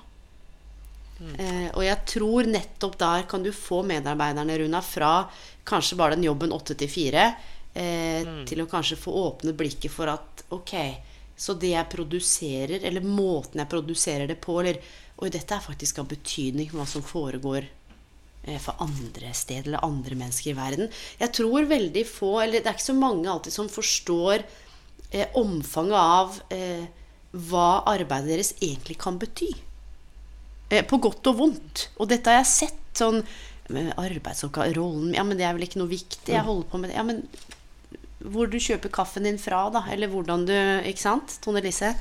Eh, og jeg tror nettopp der kan du få medarbeiderne, Runa, fra kanskje bare den jobben åtte til fire, eh, mm. til å kanskje få åpne blikket for at ok, så det jeg produserer, eller måten jeg produserer det på, eller Oi, dette er faktisk av betydning for hva som foregår eh, for andre steder eller andre mennesker i verden. Jeg tror veldig få, eller det er ikke så mange alltid som forstår eh, omfanget av eh, hva arbeidet deres egentlig kan bety. Eh, på godt og vondt. Og dette har jeg sett sånn Arbeidsoppgave, rollen Ja, men det er vel ikke noe viktig. Jeg holder på med det. Ja, men hvor du kjøper kaffen din fra, da. Eller hvordan du Ikke sant, Tone Lise?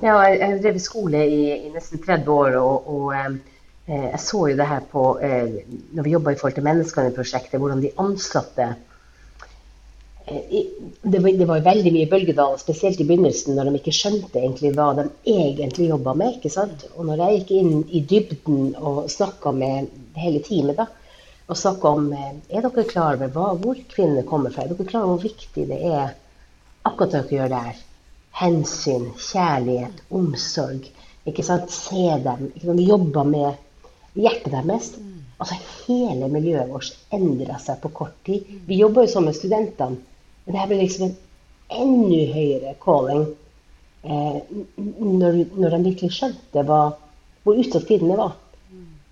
Ja, jeg har drevet skole i, i, nesten 30 år, og, og eh, jeg så jo det her på eh, Når vi jobba i forhold til menneskene i prosjektet, hvordan de ansatte Eh, det var, det var veldig mye bølgedal, spesielt i begynnelsen, når de ikke skjønte egentlig hva de egentlig jobba med. ikke sant? Og når jeg gikk inn i dybden og snakka med hele teamet, da, og snakka om eh, Er dere klar over hva, hvor kvinnene kommer fra? Er dere klar over hvor viktig det er akkurat det dere gjør der? Hensyn, kjærlighet, omsorg. ikke sant? Se dem. ikke sant? Jobbe med hjertet deres. Altså Hele miljøet vårt endra seg på kort tid. Vi jobber jo sånn med studentene. Men det her ble liksom en enda høyere calling eh, når, når, de virkelig skjønte hva, hvor utsatt kvinnene var.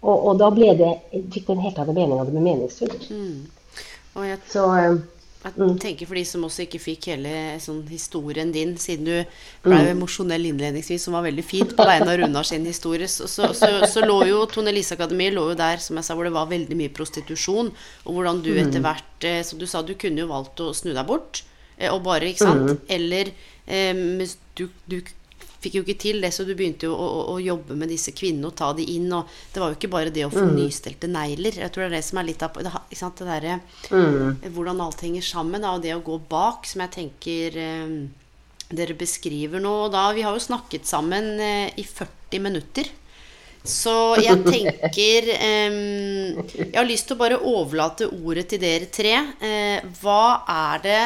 Og, og, da det, fikk det en helt annen mening, og det ble meningsfullt. Mm. Og jeg, Så, eh, jeg mm. tenker for de som også ikke fikk hele sånn, historien din, siden du ble mm. emosjonell innledningsvis, som var veldig fint på vegne av Runar sin historie, så, så, så, så, lå jo Tone Lise Akademi lå jo der, som jeg sa, hvor det var veldig mye prostitusjon. Og hvordan du mm. etter hvert eh, Som du sa, du kunne jo valgt å snu deg bort. Eh, og bare, ikke sant? Mm. Eller eh, du, du, fikk jo ikke til det, så du begynte jo å, å, å, jobbe med disse kvinnene og ta de inn. Og det var jo ikke bare det å få mm. nystelte negler. Jeg tror det er det som er litt av det, sant, det derre mm. Hvordan alt henger sammen. Da, og det å gå bak, som jeg tenker eh, dere beskriver nå. Og da, vi har jo snakket sammen eh, i 40 minutter. Så jeg tenker um, Jeg har lyst til å bare overlate ordet til dere tre. Uh, hva er det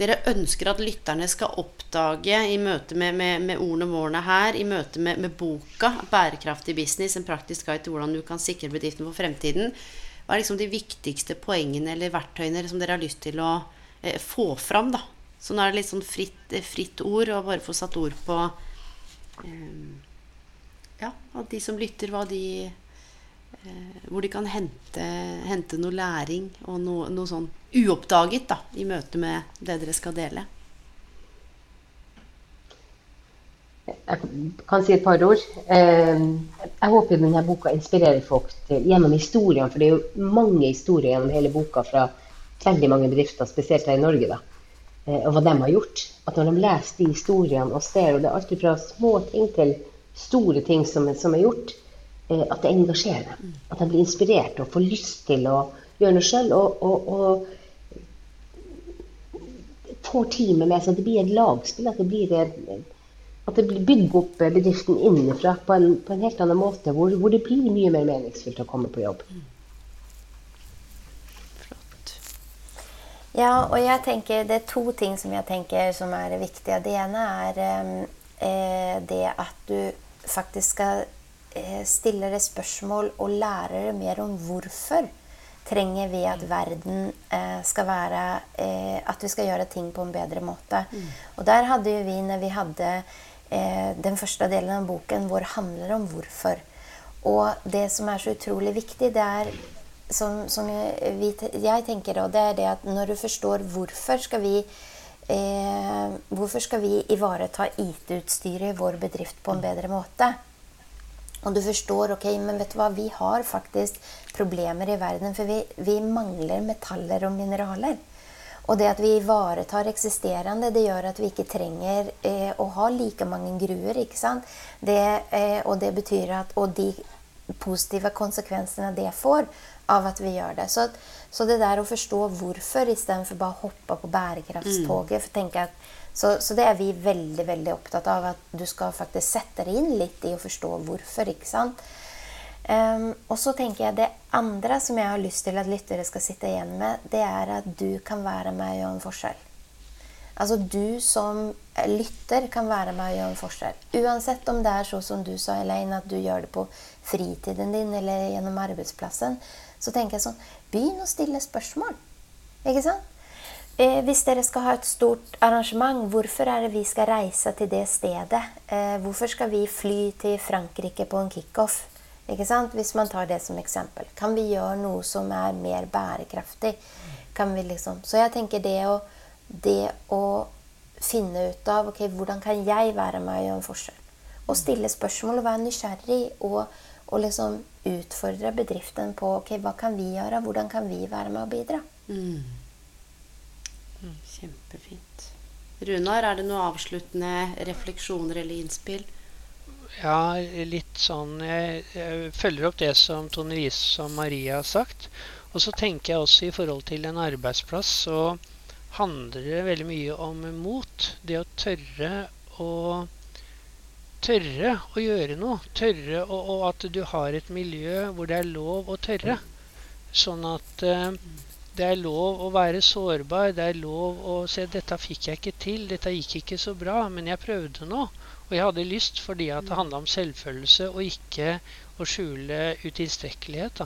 dere ønsker at lytterne skal oppdage i møte med, med, med ordene våre her, i møte med, med, boka 'Bærekraftig business en praktisk guide til hvordan du kan sikre bedriften for fremtiden', hva er liksom de viktigste poengene eller verktøyene som dere har lyst til å eh, få fram? da? Så nå er det litt sånn fritt, eh, fritt ord, og bare få satt ord på eh, Ja, at de som lytter, hva de hvor de kan hente, hente noe læring og noe, noe, sånn uoppdaget da, i møte med det dere skal dele. Jeg kan si et par ord. Eh, jeg håper denne boka inspirerer folk til, gjennom historiene. For det er jo mange historier gjennom hele boka fra veldig mange bedrifter, spesielt her i Norge. da, eh, Og hva de har gjort. At når de leser de historiene og ser, og det er alt fra små ting til store ting som, som er gjort, Eh, at det engasjerer dem. At de blir inspirert og får lyst til å gjøre noe sjøl. Og, og, og, får teamet med seg. At det blir et lagspill. At det blir, at det blir bygger opp bedriften innenfra på en, på en helt annen måte. Hvor, hvor, det blir mye mer meningsfylt å komme på jobb. Flott. Ja, og jeg tenker det er to ting som jeg tenker som er viktige. Det ene er eh, det at du faktisk skal Eh, stiller det spørsmål og lærer det mer om hvorfor trenger vi at verden eh, skal være eh, At vi skal gjøre ting på en bedre måte. Mm. Og der hadde jo vi, når vi hadde eh, den første delen av boken, vår, handler om hvorfor. Og det som er så utrolig viktig, det er som, som vi, jeg tenker da, det er det at når du forstår hvorfor skal vi eh, Hvorfor skal vi ivareta IT-utstyret i vår bedrift på en bedre måte? Og du forstår ok, men vet du hva, vi har faktisk problemer i verden, for vi, vi mangler metaller og mineraler. Og det at vi ivaretar eksisterende, det gjør at vi ikke trenger eh, å ha like mange gruer. ikke sant? Det, eh, og det betyr at, og de positive konsekvensene det får av at vi gjør det. Så, så det der å forstå hvorfor istedenfor bare å hoppe på bærekraftstoget mm. for tenke at så, så, det er vi veldig veldig opptatt av. At du skal faktisk sette deg inn litt i å forstå hvorfor. ikke sant? Um, og så tenker jeg Det andre som jeg har lyst til at lyttere skal sitte igjen med, det er at du kan være med og gjøre en forskjell. Altså Du som lytter kan være med og gjøre en forskjell. Uansett om det er så som du sa, Elaine, at du gjør det på fritiden din eller gjennom arbeidsplassen, så tenker jeg sånn Begynn å stille spørsmål. Ikke sant? Eh, hvis dere skal ha et stort arrangement, hvorfor er det vi skal reise til det stedet? Eh, hvorfor skal vi fly til Frankrike på en kickoff? Hvis man tar det som eksempel. Kan vi gjøre noe som er mer bærekraftig? Liksom... Så jeg tenker det å, det å finne ut av okay, hvordan kan jeg være med og gjøre en forskjell? Og stille spørsmål og være nysgjerrig. Og, og liksom utfordre bedriften på okay, hva kan vi gjøre? Hvordan kan vi være med og bidra? Mm. Kjempefint. Runar, er det noen avsluttende refleksjoner eller innspill? Ja, litt sånn Jeg, jeg følger opp det som Tone Riise og Maria har sagt. Og så tenker jeg også i forhold til en arbeidsplass så handler det veldig mye om mot. Det å tørre å Tørre å gjøre noe. Tørre å, og at du har et miljø hvor det er lov å tørre. Sånn at eh, det er lov å være sårbar. Det er lov å se dette fikk jeg ikke til, dette gikk ikke så bra, men jeg prøvde nå. Og jeg hadde lyst fordi at det handla om selvfølelse og ikke å skjule utilstrekkelighet.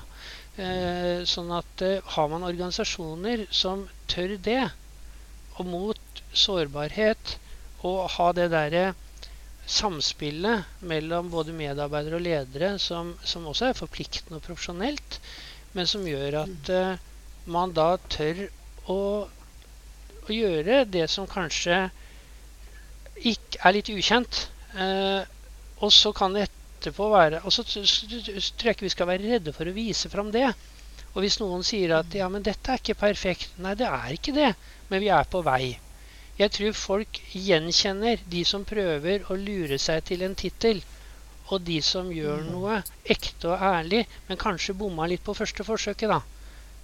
Eh, sånn at eh, har man organisasjoner som tør det, og mot sårbarhet, og ha det derre samspillet mellom både medarbeidere og ledere som, som, også er forpliktende og profesjonelt, men som gjør at uh, man da tør å, å, gjøre det som kanskje ikke er litt ukjent. Eh, og så kan det etterpå være Og så tror jeg ikke vi skal være redde for å vise fram det. Og hvis noen sier at ja, men dette er ikke perfekt Nei, det er ikke det, men vi er på vei. Jeg tror folk gjenkjenner de som prøver å lure seg til en tittel, og de som gjør mm. noe ekte og ærlig, men kanskje bomma litt på første forsøket, da.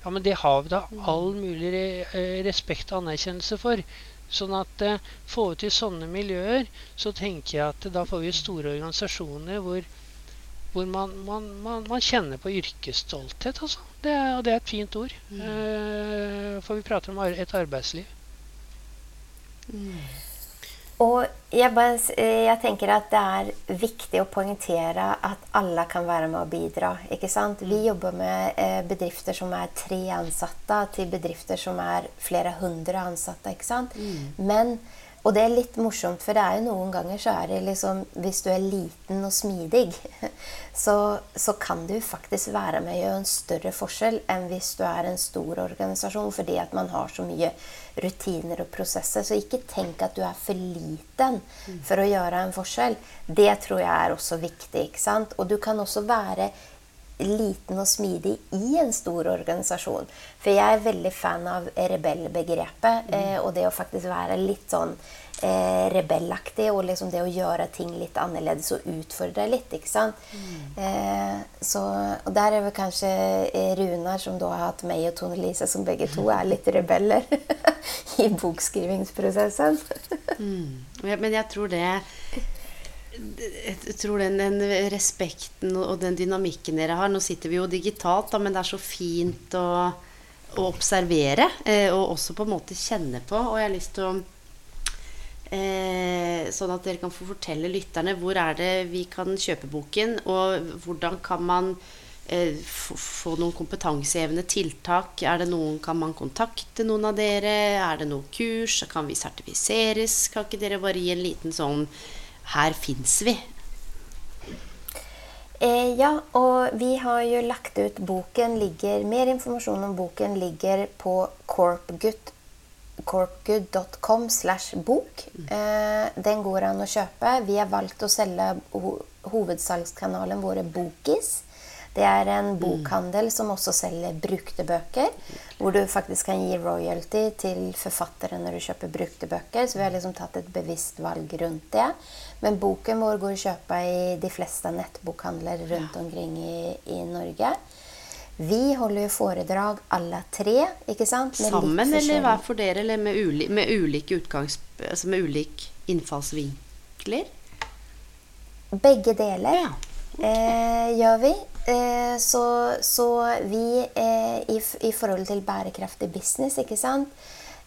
Ja, men det har vi da mm. all mulig re respekt og anerkjennelse for. Sånn at eh, får vi til sånne miljøer, så tenker jeg at da får vi store organisasjoner hvor, hvor man, man, man, man, kjenner på yrkesstolthet. Altså. Det, og det er et fint ord. Mm. Eh, for vi prater om et arbeidsliv. Og jeg, bare, jeg, tenker at det er viktig å poengtere at alle kan være med å bidra. ikke sant? Vi jobber med eh, bedrifter som er tre ansatte, til bedrifter som er flere hundre ansatte. ikke sant? Mm. Men og det er litt morsomt, for det er jo noen ganger så er det liksom Hvis du er liten og smidig, så, så kan du faktisk være med og gjøre en større forskjell enn hvis du er en stor organisasjon, fordi at man har så mye rutiner og prosesser. Så ikke tenk at du er for liten for å gjøre en forskjell. Det tror jeg er også viktig. ikke sant? Og du kan også være liten og smidig i en stor organisasjon. For jeg er veldig fan av rebellbegrepet. Mm. Eh, og det å faktisk være litt sånn eh, rebellaktig. Og liksom det å gjøre ting litt annerledes og utfordre litt. ikke sant? Mm. Eh, så, og der er vel kanskje eh, Runar, som da har hatt meg og Tone Lise, som begge to er litt rebeller i bokskrivingsprosessen. mm. Men jeg tror det jeg tror den, den, respekten og den dynamikken dere har Nå sitter vi jo digitalt, da, men det er så fint å, å observere. Eh, og også på en måte kjenne på. Og jeg har lyst til å eh, Sånn at dere kan få fortelle lytterne hvor er det vi kan kjøpe boken, og hvordan kan man eh, få noen kompetansehevende tiltak? Er det noen, Kan man kontakte noen av dere? Er det noe kurs? Kan vi sertifiseres? Kan ikke dere bare gi en liten sånn her fins vi. Eh, ja, og vi har jo lagt ut boken ligger, Mer informasjon om boken ligger på corpgood.com slash bok. Eh, den går an å kjøpe. Vi har valgt å selge ho hovedsalgskanalen våre Bokis. Det er en mm. bokhandel som også selger brukte bøker. Hvor du faktisk kan gi royalty til forfattere når du kjøper brukte bøker. Så vi har liksom tatt et bevisst valg rundt det. Men boken vår går å kjøpe i de fleste nettbokhandler rundt omkring i, i Norge. Vi holder jo foredrag alle tre. ikke sant? Med Sammen eller hver for dere? Eller med, uli, med ulike utgangs... Altså med ulik innfallsvinkler? Begge deler ja. okay. eh, gjør vi. Eh, så, så, vi eh, i, i, forhold til bærekraftig business, ikke sant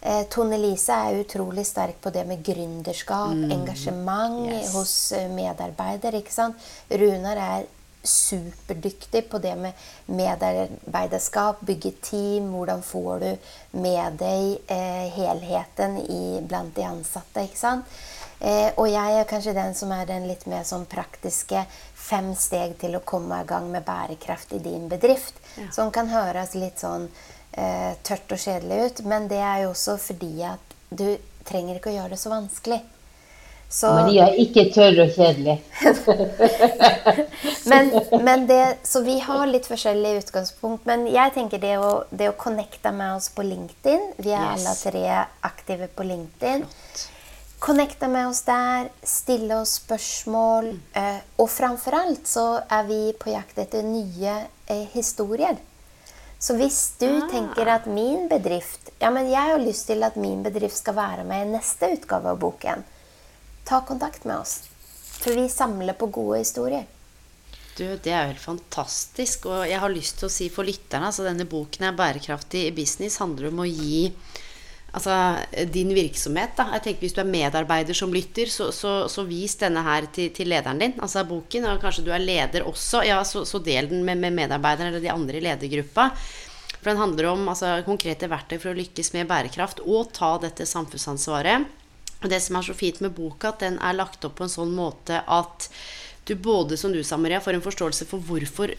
eh, Tone Lise er utrolig sterk på det med gründerskap, mm. engasjement yes. hos eh, medarbeidere. ikke sant? Runar er superdyktig på det med medarbeiderskap, bygge team. Hvordan får du med deg eh, helheten i, blant de ansatte. ikke sant? Eh, og jeg er kanskje den som er den litt mer sånn praktiske fem steg til å komme i gang med bærekraft i din bedrift. Ja. Som kan høres litt sånn eh, tørt og kjedelig ut, men det er jo også fordi at du trenger ikke å gjøre det så vanskelig. Så, Maria er ikke tørr og kjedelig. men, men det, så vi har litt forskjellig utgangspunkt. Men jeg tenker det å, det å connecte med oss på LinkedIn Vi er yes. alle tre aktive på LinkedIn. Flott. Connecte med oss der, stille oss spørsmål. Mm. Eh, og framfor alt så er vi på jakt etter nye eh, historier. Så hvis du ah. tenker at min bedrift Ja, men jeg har lyst til at min bedrift skal være med i neste utgave av boken, ta kontakt med oss. For vi samler på gode historier. Du, det er jo helt fantastisk. Og jeg har lyst til å si for lytterne altså denne boken er 'Bærekraftig i business' handler om å gi altså, din virksomhet. Da. Jeg tenker Hvis du er medarbeider som lytter, så, så, så vis denne her til, til, lederen din. Altså boken. Og kanskje du er leder også. Ja, så, så del den med, med medarbeiderne eller de andre i ledergruppa. For den handler om altså, konkrete verktøy for å lykkes med bærekraft og ta dette samfunnsansvaret. Og det som er så fint med boka, at den er lagt opp på en sånn måte at du både, som du sa, Maria, får en forståelse for hvorfor,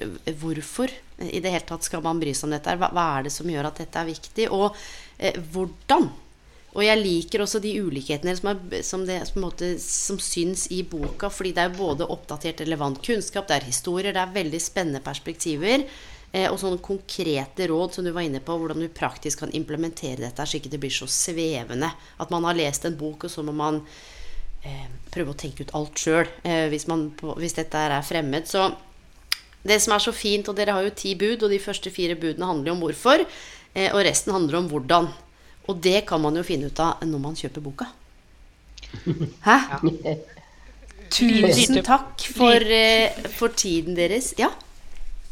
hvorfor i det hele tatt skal man bry seg om dette. Hva, hva er det som gjør at dette er viktig? Og eh, hvordan? Og jeg liker også de ulikhetene som, er, som, det, som, måte, som, syns i boka, fordi det er både oppdatert relevant kunnskap, det er historier, det er veldig spennende perspektiver. Eh, og sånne konkrete råd som du var inne på, hvordan du praktisk kan implementere dette, så ikke det blir så svevende. At man har lest en bok, og så må man eh, prøve å tenke ut alt sjøl eh, hvis, hvis, dette er fremmed. Så det som er så fint, og dere har jo ti bud, og de første fire budene handler jo om hvorfor, eh, og resten handler om hvordan. Og det kan man jo finne ut av når man kjøper boka. Hæ? Ja. Tusen takk for, eh, for, tiden deres. Ja.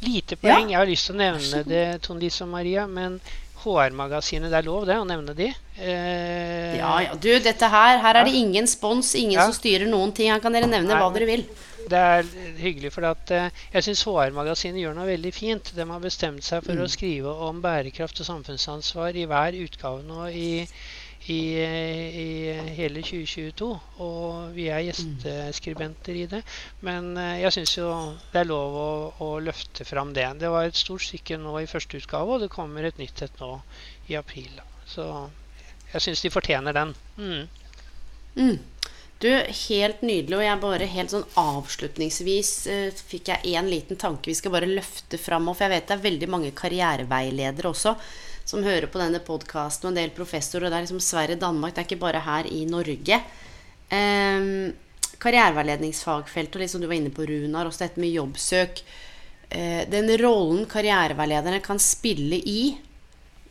Lite poeng. Ja. Jeg har lyst til å nevne det, Tone Lise og Maria, men HR-magasinet. Det er lov det å nevne de? Eh, ja, ja. Du, dette her Her er det ingen spons, ingen ja. som styrer noen ting. Her kan dere nevne Nei, hva dere vil. Det er hyggelig, for at, eh, jeg syns HR-magasinet gjør noe veldig fint. De har bestemt seg for mm. å skrive om bærekraft og samfunnsansvar i hver utgave nå i i, i, hele 2022. Og vi er gjesteskribenter i det. Men eh, jeg syns jo det er lov å, å, løfte fram det. Det var et stort stykke nå i første utgave, og det kommer et nytt et nå i april. Så jeg syns de fortjener den. Mm. Mm. Du, helt nydelig. Og jeg bare helt sånn avslutningsvis uh, fikk jeg én liten tanke vi skal bare løfte fram. For jeg vet det er veldig mange karriereveiledere også som hører på denne podkasten, og en del professorer. Og det er liksom Sverige, Danmark. Det er ikke bare her i Norge. Um, karriereveiledningsfagfeltet, og liksom du var inne på, Runar, også dette med jobbsøk. Uh, den rollen karriereveilederne kan spille i,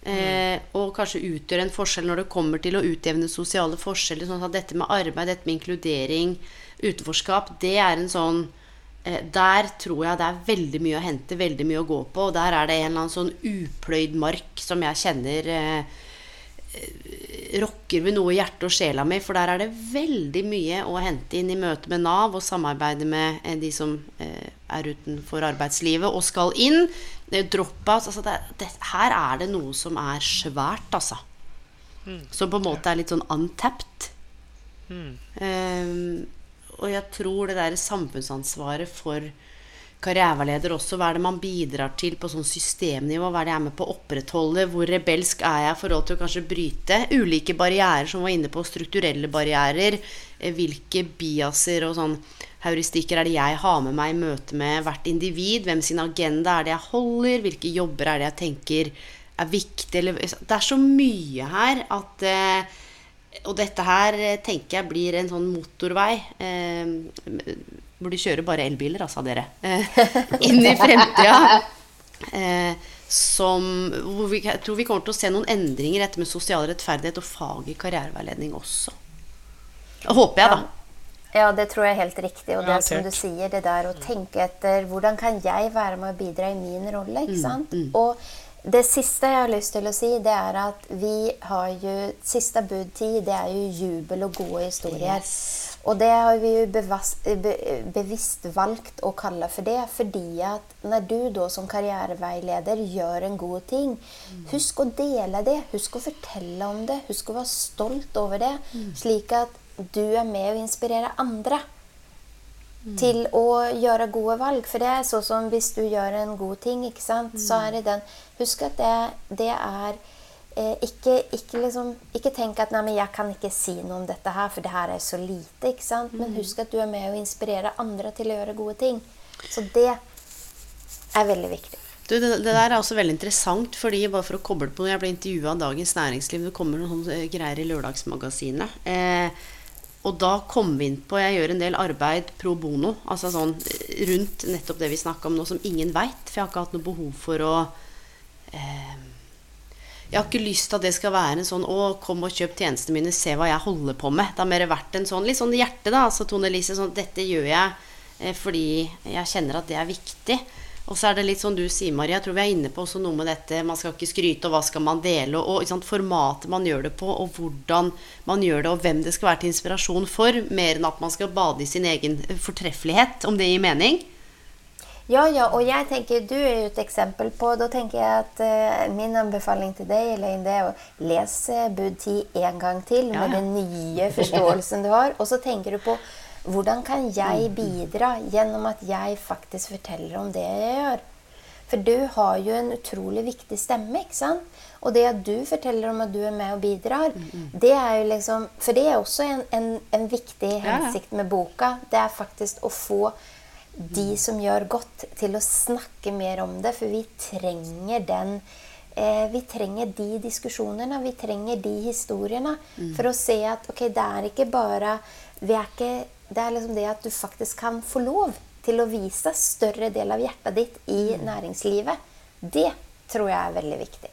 uh, og kanskje utgjør en forskjell når det kommer til å utjevne sosiale forskjeller. sånn at dette med arbeid, dette med inkludering, utenforskap, det er en sånn Eh, der tror jeg det er veldig mye å hente, veldig mye å gå på. Og der er det en eller annen sånn upløyd mark som jeg kjenner eh, rokker ved noe i hjertet og sjela mi. For der er det veldig mye å hente inn i møte med Nav og samarbeide med eh, de som eh, er utenfor arbeidslivet og skal inn. Drop-outs altså Her er det noe som er svært, altså. Mm. Som på en måte er litt sånn untapped. Mm. Um, og jeg tror det der samfunnsansvaret for karriereveileder også, hva er det man bidrar til på sånn systemnivå? Hva er det jeg er med på å opprettholde? Hvor rebelsk er jeg i forhold til å kanskje bryte ulike barrierer, som var inne på, strukturelle barrierer? Eh, hvilke biaser og sånn heuristikker er det jeg har med meg i møte med hvert individ? Hvem sin agenda er det jeg holder? Hvilke jobber er det jeg tenker er viktig? Det er så mye her at eh, og dette her eh, tenker jeg blir en sånn motorvei. hvor de kjører bare elbiler, altså, dere. Eh, inn i fremtida. Eh, som, hvor vi, jeg tror vi kommer til å se noen endringer etter med sosial rettferdighet og fag i karriereveiledning også. Håper jeg, da. Ja, det tror jeg er helt riktig. Og det ja, som du sier, det der å tenke etter hvordan kan jeg være med å bidra i min rolle? ikke mm, sant? Mm, mm. Og det siste jeg har lyst til å si, det er at vi har jo Siste budtid, det er jo jubel og gode historier. Yes. Og det har vi jo bevisst, bevisst valgt å kalle for det. Fordi at når du da som karriereveileder gjør en god ting, mm. husk å dele det. Husk å fortelle om det. Husk å være stolt over det. Mm. Slik at du er med å inspirere andre. Mm. til å gjøre gode valg. For det er sånn som hvis du gjør en god ting, ikke sant? så er det den Husk at det, det er eh, ikke, ikke, liksom, ikke, tenk at nei, men 'jeg kan ikke si noe om dette her, for det her er så lite'. ikke sant? Men mm. husk at du er med å inspirere andre til å gjøre gode ting. Så det er veldig viktig. Du, det, det, der er også veldig interessant, fordi bare for å koble på når jeg ble intervjua av Dagens Næringsliv, det kommer noen sånne greier i Lørdagsmagasinet. Eh, og da kom vi inn på Jeg gjør en del arbeid pro bono, altså sånn rundt nettopp det vi snakka om nå, som ingen veit. For jeg har ikke hatt noe behov for å eh, Jeg har ikke lyst til at det skal være en sånn 'Å, kom og kjøp tjenestene mine, se hva jeg holder på med'. Det har mer vært en sånn litt sånn hjerte, da. Altså Tone Elise, sånn 'Dette gjør jeg Eh, fordi jeg kjenner at det er viktig. Og så er det litt sånn du sier, Maria, jeg tror vi er inne på også noe med dette Man skal ikke skryte, og hva skal man dele, og, og formatet man gjør det på, og hvordan man gjør det, og hvem det skal være til inspirasjon for, mer enn at man skal bade i sin egen fortreffelighet, om det gir mening. Ja, ja, og jeg tenker, du er jo et eksempel på Da tenker jeg at uh, min anbefaling til deg Elaine, det er å lese Bud 10 en gang til med ja, ja. den nye forståelsen du har. Og så tenker du på hvordan kan jeg mm. bidra gjennom at jeg faktisk forteller om det jeg gjør? For du har jo en utrolig viktig stemme. ikke sant? Og det at du forteller om at du er med og bidrar, mm, mm. det er jo liksom For det er også en, en, en viktig hensikt med boka. Det er faktisk å få de som gjør godt, til å snakke mer om det. For vi trenger den eh, Vi trenger de diskusjonene, vi trenger de historiene. For å se at ok, det er ikke bare vi er ikke det er liksom det at du faktisk kan få lov til å vise større del av hjertet ditt i mm. næringslivet. Det tror jeg er veldig viktig.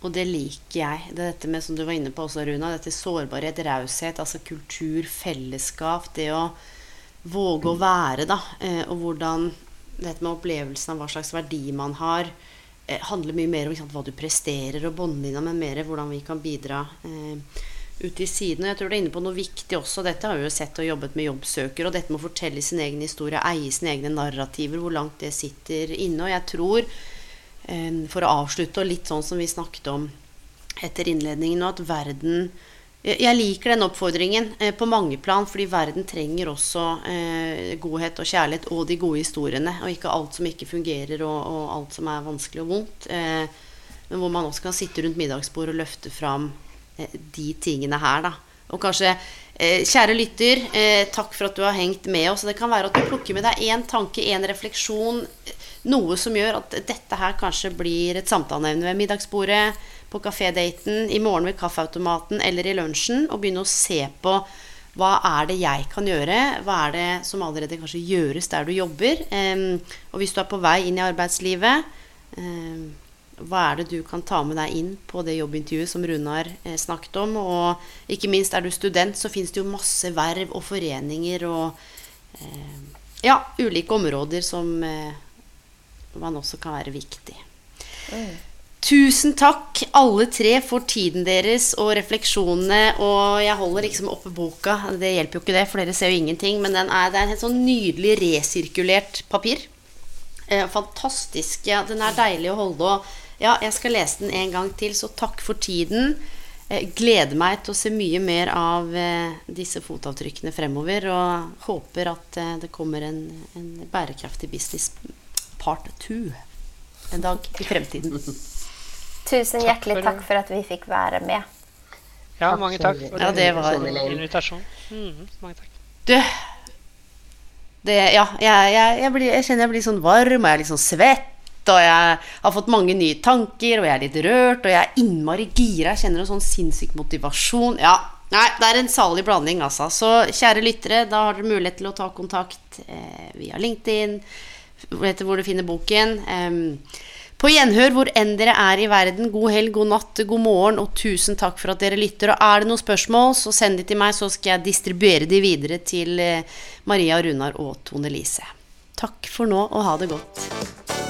Og det liker jeg. Det er dette med, som du var inne på også, Runa, dette sårbarhet, raushet, altså kultur, fellesskap. Det å våge å være, da. Eh, og hvordan dette med opplevelsen av hva slags verdi man har, eh, handler mye mer om sant, hva du presterer og dine, men mer hvordan vi kan bidra. Eh, ute i. Og jeg tror du er inne på noe viktig også. Dette har vi jo sett og jobbet med jobbsøker. Og dette med å fortelle sin egen historie, eie sine egne narrativer, hvor langt det sitter inne. Og jeg tror, eh, for å avslutte, og litt sånn som vi snakket om etter innledningen nå, at verden jeg liker den oppfordringen eh, på mange plan, fordi verden trenger også eh, godhet og kjærlighet og de gode historiene. Og ikke alt som ikke fungerer, og, og alt som er vanskelig og vondt. Men hvor man også kan sitte rundt middagsbordet og løfte fram de tingene her, da. Og kanskje eh, Kjære lytter, eh, takk for at du har hengt med oss. Det kan være at du plukker med deg én tanke, én refleksjon. Noe som gjør at dette her kanskje blir et samtaleevne ved middagsbordet, på kafédaten, i morgen ved kaffeautomaten eller i lunsjen. Og begynne å se på hva er det jeg kan gjøre? Hva er det som allerede kanskje gjøres der du jobber? og hvis du er på vei inn i arbeidslivet hva er det du kan ta med deg inn på det jobbintervjuet som Runar eh, snakket om? Og ikke minst er du student, så fins det jo masse verv og foreninger og eh, ja, ulike områder som eh, man også kan være viktig. Mm. Tusen takk, alle tre, for tiden deres og refleksjonene. Og jeg holder liksom oppe boka. Det hjelper jo ikke det, for dere ser jo ingenting. Men er, det er en helt sånn nydelig resirkulert papir. Eh, fantastisk. Ja, den er deilig å holde. Og ja, jeg skal lese den en gang til, så takk for tiden. Gleder meg til å se mye mer av eh, disse fotavtrykkene fremover. Og håper at eh, det kommer en, en bærekraftig business part two en dag i fremtiden. Tusen hjertelig takk for at vi fikk være med. Ja, mange takk for ja, det var invitasjon. Mm, mange takk. Du, det, ja, jeg, jeg, jeg, blir, jeg, kjenner jeg blir sånn varm, og jeg er litt sånn svett og jeg har fått mange nye tanker, og jeg er litt rørt, og jeg er innmari gira. Jeg kjenner en sånn sinnssyk motivasjon. Ja, nei, det er en salig blanding, altså. Så kjære lyttere, da har dere mulighet til å ta kontakt eh, via LinkedIn. Vet hvor du finner boken. Eh, på gjenhør hvor enn dere er i verden. God helg, god natt, god morgen, og tusen takk for at dere lytter. Og er det noen spørsmål, så send de til meg, så skal jeg distribuere de videre til eh, Maria, Runar og Tone Lise. Takk for nå, og ha det godt.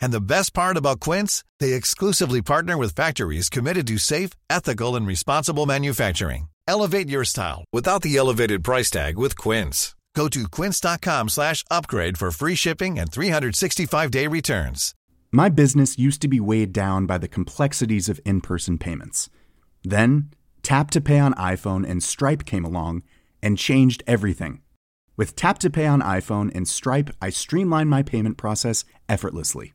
And the best part about Quince, they exclusively partner with factories committed to safe, ethical, and responsible manufacturing. Elevate your style without the elevated price tag with Quince. Go to quince.com slash upgrade for free shipping and 365-day returns. My business used to be weighed down by the complexities of in-person payments. Then, Tap to Pay on iPhone and Stripe came along and changed everything. With Tap to Pay on iPhone and Stripe, I streamlined my payment process effortlessly.